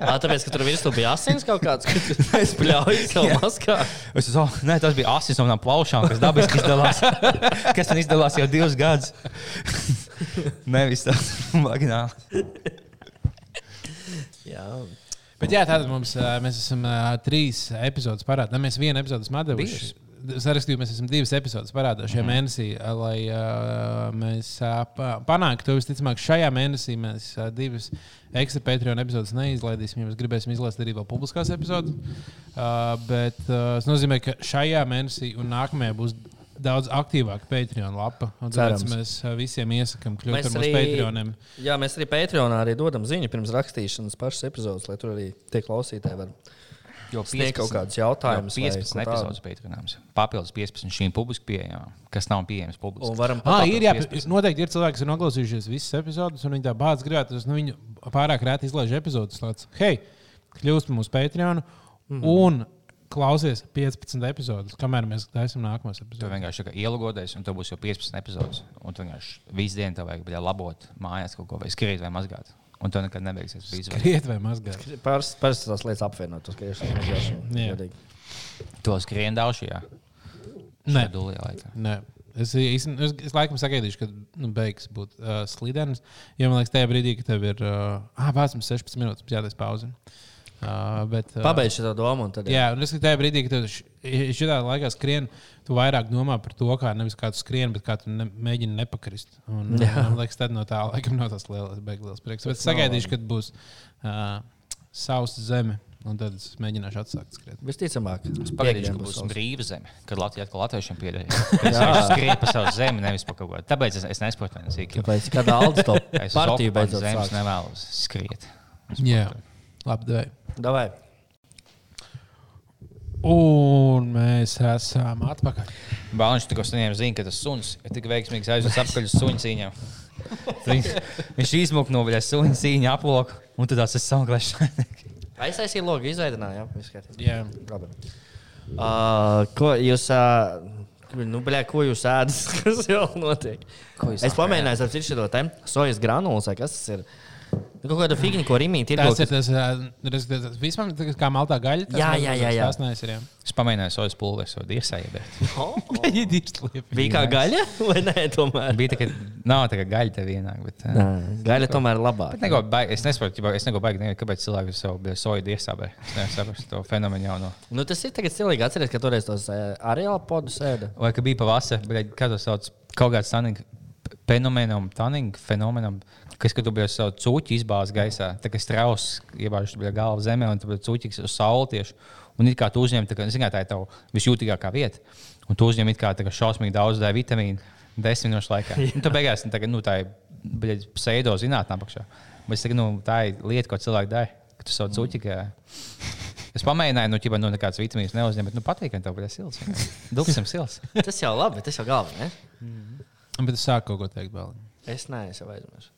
Ā, tāpēc, ka tur virsū bija asins kaut kāds, ka tu [LAUGHS] spļauj savu maskā. Es domāju, oh, nē, tas bija asins no manām plaušām, kas dabiski izdalās. [LAUGHS] kas man izdalās jau divus gadus. Nevis tas margināls. Jā. Bet jā, tātad mums, mēs esam trīs epizodes parādā. Mēs vienu epizodu esam devuši. Sarakstīju, mēs esam divas epizodes parādā šajā mm. mēnesī, ā, lai uh, mēs uh, panāktu to visticamāk. Šajā mēnesī mēs uh, divas ekstra Patreon epizodes neizlaidīsim, jo mēs gribēsim izlaist arī vēl publiskās epizodes. Uh, bet uh, tas nozīmē, ka šajā mēnesī un nākamajā būs daudz aktīvāka Patreon lapa. Tāpēc mēs visiem iesakām kļūt Mēs par mūsu Patreoniem. Jā, mēs arī Patreonā arī dodam ziņu pirms rakstīšanas pašas epizodes, lai tur arī tie klausītāji var Jo sniegt kaut kādus jautājumus. vai 15 ko tādu. epizodes pieturināms. Papildus 15 šīm publiski pieejamām, kas nav pieejamas publiski. varam Ah, pat- ir, jā, 15. noteikti ir cilvēki, kas ir noklausījušies visas epizodes, un viņi tā bāz gribētu, tas nu, viņi pārāk rēti izlaiž epizodus. Tāds, hei, kļūst par mūsu Patreon. Mm -hmm. Un klausies 15 epizodus, kamēr mēs taisām nākamos Tu epizodus. vienkārši kā ielūgoties, un tev būs jau 15 epizodes. Un tu vienkārši visu dienu tev vajag bļā, labot mājās kaut ko, vai skriet, vai mazgāt. Un tu nekad nebeigsies. visu vajag. Kriet vai mazgāt. Parasti tās lietas apvienot, uz skriešanu. Jā. mazgāšanu. To skrien daudz šajā. Nē. Nē. Es, īsten, es, es laikam sagaidīšu, kad nu, beigas būt uh, slīdens. Jo man liekas, tajā brīdī, kad tev ir uh, ah, vācis 16 minūtes, jātaisa pauze. Uh, bet, uh, Pabeidz šo domu, tad Jā, un es tajā brīdī, kad tu šādā laikā skrien, tu vairāk domā par to, kā nevis kā tu skrien, bet kā tu ne, mēģini nepakrist. Un, Jā. man liekas, tad no tā laikam no tās lielas beigas prieks. Bet es sagaidīšu, kad būs uh, sausa zeme, un tad es mēģināšu atsākt skriet. Visticamāk, Pagaidīšu, piekdien ka būs brīva zeme, kad Latvija atkal latviešiem pieder. [LAUGHS] Es skrietu pa savu zemi, nevis pa kaut ko. Tāpēc es, es nesportu vienu sīku. Kāpēc? Kad Aldis to [LAUGHS] Es partiju beidzot zemes sāks. nevēlos skriet. Jā, labi. Devai. Davai. Un mēs esam atpakaļ. Bāliņš tikko saņēma ziņu, ka tas suns ir tik veiksmīgs aizjūtas atpakaļ uz suņu cīņām. Viņš, viņš izmuka no viņa suņu cīņa aploku, un tad tas ir saglabājis. Aizsāstīja logu, izveidināja. Jā. Labi. Uh, ko jūs. Uh, nu, bļā, ko jūs ēdat? [LAUGHS] Kas jau notiek? Ko jūs Es pamēģināju ar citu šo te sojas granulas, vai kas tas ir. Nu, Kaut kāda figūra, ko Rīgā ir. Tas ir tas, ā, tas, tas, tas vispār tas kā maltā gaļa. tas Jā, jā, jā, jā. Tas neesmu. Jā, Es pamēģināju sojas pulveri, so iesēju. Bet... Viņi ir. Bija kā gaļa, vai nē, tomēr? Bija tā, ka nav tā kā gaļa tev vienāk. Bet, Nē, gaļa tomēr ir labāka. Bet neko baigi, es nesaprotu, es neko baigi, nezinu, kāpēc cilvēki savu bija soju iesābē. Es nesaprotu to fenomenu jauno. Nu, tas ir tagad cilvēki atceries, ka toreiz tos arī podus ēda. Vai ka bija pavasarī, bet kā to sauc, kaut kāds tanīgi fenomenam, tanīgi fenomenam, kas, biji savu cūķi izbāzis gaisā, tā kā strauss iebāžas bija galva zemē, un tad cūķis uz sauli tieši. Un it kā tu uzņem, tā, kā, zini, kā tā ir tava visjūtīgākā vieta, un tu uzņem it kā, tā kā šausmīgi daudz D vitamīnu desmit minūšu laikā. Un [LAUGHS] tu beigās tā, nu, tā ir pseido zinātnē apakšā. Bet es saku, nu, tā ir lieta, ko cilvēki dara, ka tu savu cūķi. Kā... Es pamēģināju, nu, ķipa, nu, nekādas vitamīnas neuzņemt, bet, nu, patīk, ka tev bija silts. Duksim silts. Tas jau labi, tas jau galvenais. Bet es sāku kaut ko teikt vēl. Es neesmu aizmirsis.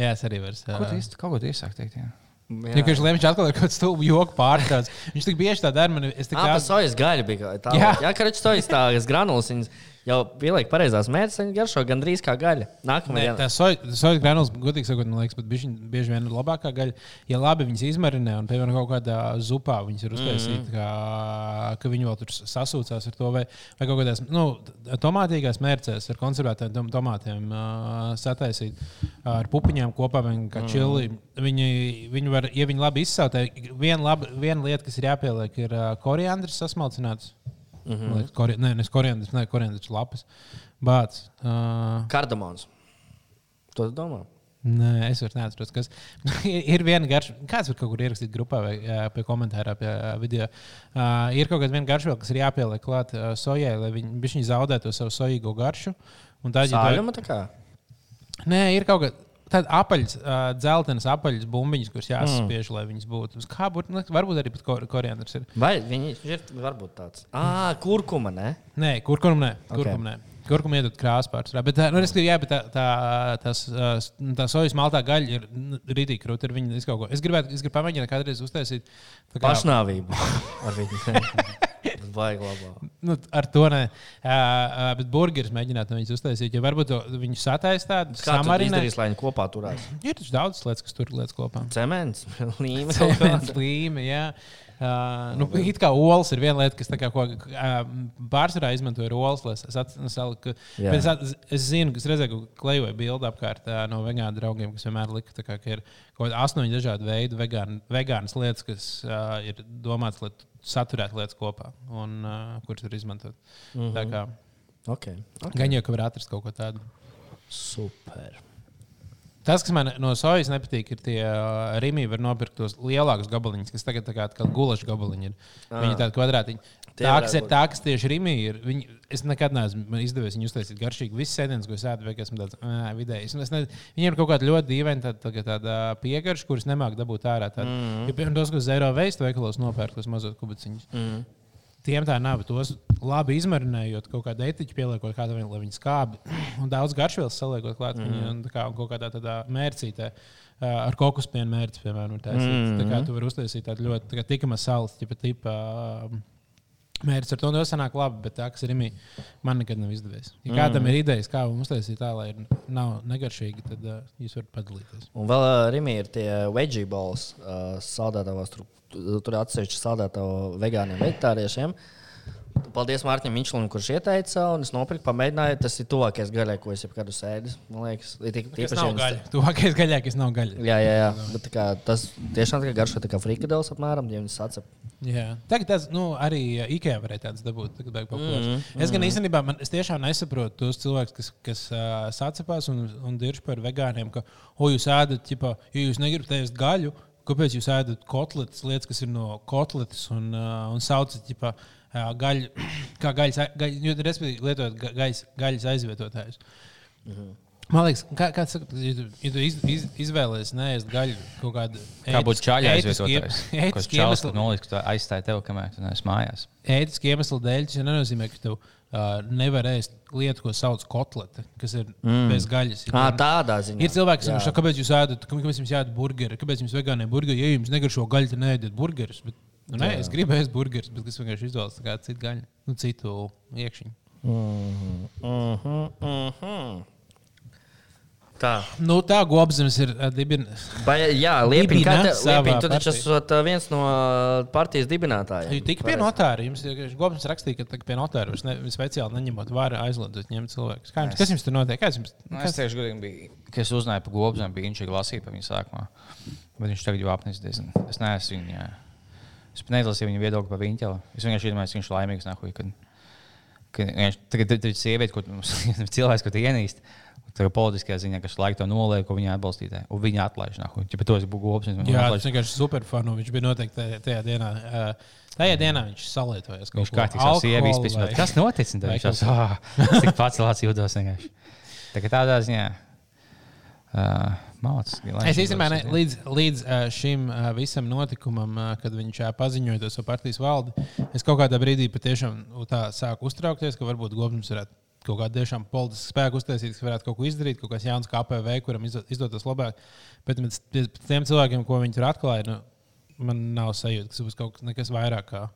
Jā, es arī varu. Ko tu īsti, kaut ko tu iesāki teikt? Jā. Ja, viņš viņš atkal ir kaut kāds stulbs joks pārtrauc. Viņš tik bieži tā dara. Man, es tik Jā, kā tas sojas gaļa bija. Tā, Jā. jā, ka viņš sojas tādas granulas, viņas jau pieliek pareizās mērķis, viņi garšo gandrīz kā gaļa. Nākamajā tā sojas granulas, godīgi sakot, man liekas, pat bieži, bieži vien ir labākā gaļa. Ja labi viņas izmarinē un, piemēram, kaut kādā zupā viņas ir uztaisītas, mm -hmm. kā, ka viņi vēl tur sasūcās ar to, vai, vai kaut kādās nu, tomātīgās mērcēs ar konservētiem tom- tomātiem uh, sataisīt ar pupiņām kopā, kā čili. Viņi, viņi var, ja viņi labi izsautē, viena, laba, viena lieta, kas ir jāpieliek, ir uh, koriandrs sasmalcināts. Mm -hmm. kori, nē, nes koriandrs, nē, koriandrs lapas. Bāts. Uh, Kardamons. To tu domā? Nē, es vairs neatceros, kas [LAUGHS] ir, ir viena garša. Kāds var kaut kur ierakstīt grupā vai pie komentārā, pie video. Uh, ir kaut kāda viena garša, vēl, kas ir jāpieliek klāt uh, sojai, lai viņi, viņi zaudētu to savu sojīgo garšu. Un tā kā. Nē, ir kaut kāda. Tāda apaļas, uh, dzeltenas apaļas bumbiņas, kuras jāsaspiež, mm. lai viņas būtu. Kā būtu, nu, varbūt arī pat kor koriandrs ir. Vai viņi ir varbūt tāds? Ah, kurkuma, ne? Nē, kur kur nē, kur Ok. kur nē. Kur kam iedod krāsu pārsvarā. Bet, nu, es gribēju, jā, bet tā, tā, tas, ā, s- tā sojas maltā gaļa ir nu, rītīgi krūta. Ir viņa, es, ko- es gribētu, es gribu pamēģināt kādreiz uztaisīt. kā- Pašnāvība. [LAUGHS] Ar viņu. Vajag labāk. Nu, ar to ne. Uh, bet burgeris mēģināt no viņas uztaisīt. Ja varbūt viņu sataisīt tādu samarinēt. izdarīsi, lai viņi kopā turās? Ir taču daudz lietas, kas tur lietas kopā. Cements, [LAUGHS] līme. Cements, līme, jā. Uh, nu, it kā olas ir viena lieta, kas kā, ko, uh, pārsvarā izmanto olas. lai Es, at- saliku- Jā. bet es, at- es zinu, ka es redzēju, ka klejoju bildi apkārt uh, no vegānu draugiem, kas vienmēr lika, kā, ka ir kaut kādi astoņi dažādi veidi vegān, vegānas lietas, kas uh, ir domātas, lai saturētu lietas kopā un uh, kuras var izmantot. Mm -hmm. Tā kā Okay. okay. gan jau, ka var atrast kaut ko tādu. Super. Tas, kas man no sojas nepatīk, ir tie rīmi, var nopirkt tos lielākus gabaliņus, kas tagad kā, gulaši gabaliņi ir. Viņi ir tādi kvadrātiņi. Tā, kas ir tā, kas tieši rīmī ir. Viņi, es nekad neesmu izdevies viņu uztaisīt garšīgi. Viss sēdienas, ko es ēdu, vai esmu tāds ā, vidējs. Es Ne, viņiem ir kaut kāda ļoti dīvaina tāda, tāda, tāda piegarša, kuras nemāk dabūt ārā. Tāda. Mm -hmm. Ja, piemēram, tos, uz eiro veistu veikalos nopērk, tos mazos kubiciņus. Mm -hmm. Tiem tā nav. Tos labi izmarinējot, kaut kādu etiķu pieliekot, kādu vēl, lai viņi skābi. Un daudz garšvielas saliekot klāt mm. Mhm. viņu kā, kaut kādā tādā mērcītē. Ar kokospienu mērķi, piemēram, ir taisīts. Mm -hmm. Tā kā tu vari uztaisīt tādu ļoti tā kā tikama sāls, tipa, tipa mērķis ar to nesanāk labi, bet tā, kas ir imī, man nekad nav izdevies. Ja kādam ir idejas, kā mums uztaisīt tā, lai nav negaršīgi, tad uh, jūs varat padalīties. Un vēl uh, Rimī ir tie veggie balls, uh, saldētavās. Tur, tur atsevišķi saldētavu vegāniem, vegetāriešiem. Paldies Mārtiņam Mičelim, kurš ieteica, un es nopirku, pamēģināju. Tas ir tuvākais gaļai, ko es jebkad esmu ēdis. Man liekas, ir tik Tas nav gaļa. Tuvākais gaļā, kas nav gaļa. Jā, jā, jā. Bet, tā kā, tas tiešām kā garšo kā frikadelis apmēram, ja viņas sacep. Jā. Tagad tas nu, arī IKEA varēja tāds dabūt. Mm, -hmm. Es gan īstenībā man, es tiešām nesaprotu tos cilvēkus, kas, kas uh, sacepās un, un dirž par vegāniem, ka, o, jūs ēdat, ķipa, ja jūs negribat ēst gaļu, kāpēc jūs ēdat kotletes, lietas, kas ir no kotletes un, uh, un saucat, ķipa, uh, gaļu, [CLEARS THROAT] kā gaļas, gaļ, jo, respektīvi, lietojot ga- gaļas, gaļas aizvietotājus. -hmm. Man liekas, kā, kā saka, ja tu, ja tu iz, iz, izvēlējies neēst gaļu kaut kādu Kā būtu iem- aizvietotājs? [LAUGHS] Iemeslu- tur noliks, ka tu aizstāji tev, kamēr tu neesi mājās. ētisku iemeslu dēļ tas nenozīmē, ka tu uh, nevari ēst lietu, ko sauc par kotleti, kas ir mm. bez gaļas. Ir, À, tādā ziņā. ir cilvēki, kas saka, kāpēc jūs ēdat, kāpēc jums jāēd burgeri, kāpēc jums vegāniem burgeri, ja jums negaršo gaļu, tad neēdiet burgerus. Bet, nu, nē, es gribu ēst burgerus, bet es vienkārši izvēlos tā kā citu gaļu, nu, citu iekšķiņu. Mhm, mhm. Tā. Nu, tā gobzemes ir dibināta. Vai, jā, taču partiju. esat viens no uh, partijas dibinātājiem. Jūs tikai pie notāra. Jums ir gobzemes rakstīja, ka pie notāra jūs ne, speciāli neņemot vērā aizliedzot ņemt cilvēkus. Kā jums, kas jums tur notiek? Kas jums, Nu, es teikšu, godīgi, bija, ka es uzzināju par gobzēm, bija viņš lasīja par viņu sākumā. Bet viņš tagad jau apnis diezgan. Es neesmu viņu. jā. Es pat neizlasīju viņa viedokli par viņu ķeli. Es vienkārši iedomājos, ka viņš ir laimīgs. Nahuj, kad, kad, viņš, tagad ir sieviete, ko [LAUGHS] cilvēks, ko tu ienīsti. Tagad politiskajā ziņā, kas laika to noliek, ko viņa atbalstītāji. Un viņa atlaiž. Ja par to es būtu gobzēm. Jā, tas vienkārši superfanu. Viņš bija noteikti tajā, tajā dienā. Uh, tajā dienā viņš salietojas. Viņš kā savs sievietes pēc Kas notic? Un tad vai Viņš jau ah, tik pats lācis jūtos vienkārši. Tā kā tādā ziņā. Uh, Mācis, Es īstenībā ne, līdz, līdz šim visam notikumam, kad viņš paziņoja to savu partijas valdi, es kaut kādā brīdī patiešām tā sāku uztraukties, ka varbūt Gobsams varētu kaut kādu tiešām politisku spēku uztaisīt, kas varētu kaut ko izdarīt, kaut kāds jauns KPV, kuram izdo- izdotos labāk. Bet pēc tiem cilvēkiem, ko viņi tur atklāja, nu, man nav sajūta, ka tas būs kaut kas nekas vairāk. Kā,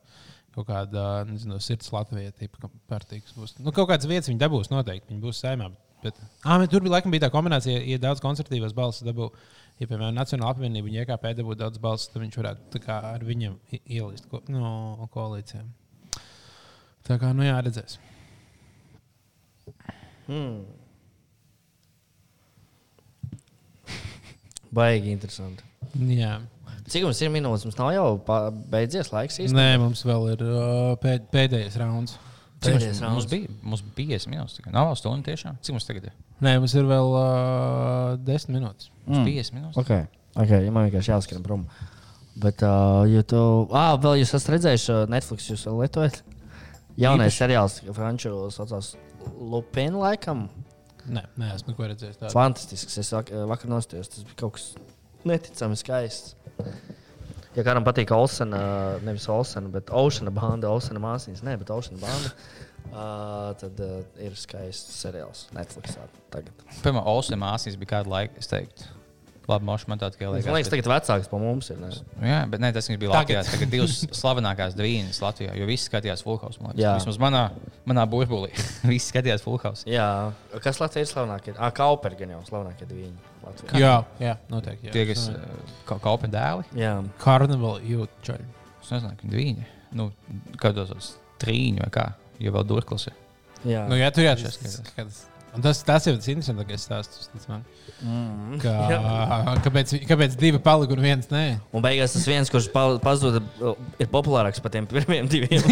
Kaut kāda nezinu, sirds Latvijas tipa partija. būs. Nu, kaut kādas vietas viņi dabūs noteikti. Viņi būs saimā. Bet, ah, bet tur bija laikam bija tā kombinācija, ja daudz konservatīvas balsis dabū. Ja, piemēram, Nacionāla apvienība un IKP dabū daudz balsis, tad viņš varētu tā kā, ar viņiem ielīst ko, no koalīcijām. Tā kā, nu jā, redzēs. Baigi interesanti. Jā. Cik mums ir minūtes? Mums nav jau beidzies laiks īstenībā. Nē, mums vēl ir uh, pēd, pēdējais rauns. Pēdējais Mums rauns. bija, mums bija 50 minūtes. tikai. Nav stundu tiešām. Cik mums tagad ir? Nē, mums ir vēl uh, 10 minūtes. Mums mm. 50 minūtes. Okay. Okay, ja man vienkārši jāskrien prom. Bet, uh, ja tu. Ah, vēl jūs esat redzējuši uh, Netflix, jūs vēl lietojat? Jaunais seriāls, kas franču saucās Lupin, laikam. Nē, nē esmu neko redzējis. Tādu. Fantastisks. Es vak vakar nostājos. Tas bija kaut kas neticami skaists. Ja kādam patīk Olsena, nevis Olsena, bet Oceana banda, Olsena māsīņas, ne, bet Oceana banda, uh, tad uh, ir skaists seriāls Netflix. Tagad. Piemēram, Olsen māsīs bija kādu laiku, es teiktu. Labi, moši man tā tikai Man liekas. liekas, tagad vecāks par mums ir. Ne? Jā, bet ne, tas bija Tagad. Latvijā. Tagad divas [LAUGHS] slavenākās dvīņas Latvijā, jo visi skatījās Fulhaus. Vismaz manā, manā burbulī. [LAUGHS] visi skatījās Fulhaus. Jā, kas Latvijā ir slavenākie? Ah, Kauperi gan jau slavenākie divi. Latvijā. Jā, jā, noteikti. Jā. Tie, kas ka, kaupa dēli, Jā. Karnevāla jūtas čaļi. es nezinu, ka dvīņi. Nu, kādos trīņi vai kā, jo vēl durklis ir. Jā. Nu, jā, tur jā, Tas tas, tas, ir tas interesantākais stāsts. man. Mm. Kā, [LAUGHS] kāpēc, kāpēc divi palika un viens nē? Un beigās tas viens, kurš pa- pazuda, ir populārāks par tiem [LAUGHS] pirmiem diviem. [LAUGHS]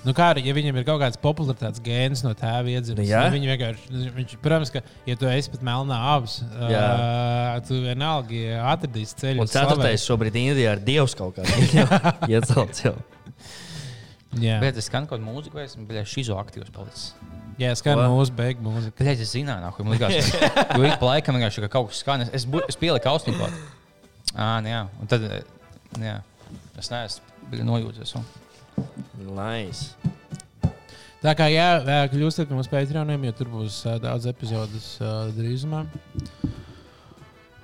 Nu, kā arī, ja viņam ir kaut kāds popularitātes gēns no tēva iedzimis, Jā. nu, viņi vienkārši, viņš, protams, ka, ja tu esi pat melnā abas, uh, tu vienalga ja atradīsi ceļu. Un ceturtais šobrīd Indijā ir dievs kaut kāds. Iecelts jau. Jā, Bet es skanu kaut kādu mūziku, vai esmu šizoaktīvs palicis. jā skan mūsu beigu mūziku. Kāpēc es zināju, ka man liekas, ka jo ik pa laikam vienkārši ka kaut kas skan. Es, es, bu- es pieliku austiņu klāt. Ā, nu jā, un tad, nu jā, es neesmu nojūties. un- Nice. Tā kā jā, kļūstat par mūsu Patreoniem, jo tur būs uh, daudz epizodes uh, drīzumā.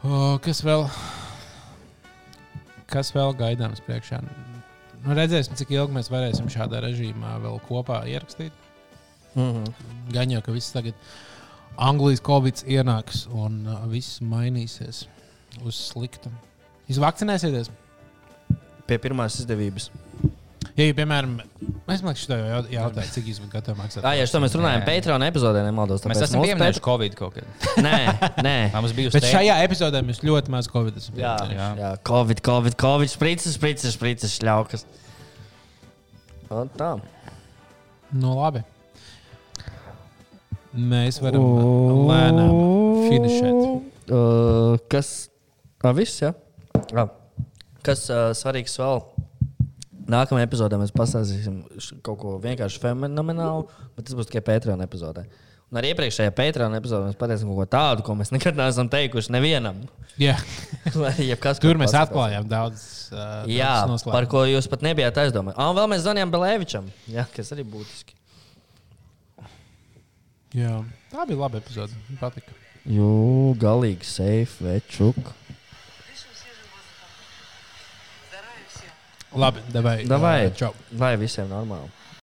O, kas vēl? Kas vēl gaidāms priekšā? Nu, redzēsim, cik ilgi mēs varēsim šādā režīmā vēl kopā ierakstīt. Mm -hmm. Gan jau, ka viss tagad Anglijas covid ienāks un uh, viss mainīsies uz sliktu. Jūs vakcinēsieties? Pie pirmās izdevības. Ja, ja piemēram, es domāju, ka jau jautāju, cik jūs būtu gatavi maksāt. Ah, jā, šo mēs runājam. Patreon epizodē, nemaldos. Mēs tāpēc esam pieminējuši Patreon- Covid kaut kad. [LAUGHS] Nē, nē. Tā mums bija Bet šajā epizodē mēs ļoti maz covid Jā, jā. Jā. Covid, Covid, Covid, sprites, sprites, sprites, šļaukas. Un tā. Nu, labi. Mēs varam lēnām finišēt. Uh, kas? Ah, viss, jā. Ah. Kas uh, svarīgs vēl? Nākamajā epizodē mēs pastāstīsim kaut ko vienkārši fenomenālu, bet tas būs tikai Patreon epizodē. Un arī iepriekšējā Patreon epizodē mēs pateicām kaut ko tādu, ko mēs [LAUGHS] nekad neesam teikuši nevienam. Jā, [LAUGHS] Lai jebkas, tur mēs paskatās. atklājām daudz. Uh, Jā, daudz par ko jūs pat nebijāt aizdomājušies. Ah, un vēl mēs zvanījām Belēvičam, jā, kas arī būtiski. Jā, tā bija laba epizode. Man Patika. Jū, galīgi safe, večuk. Labi, davai. Davai. Čau. Vai visiem normāli?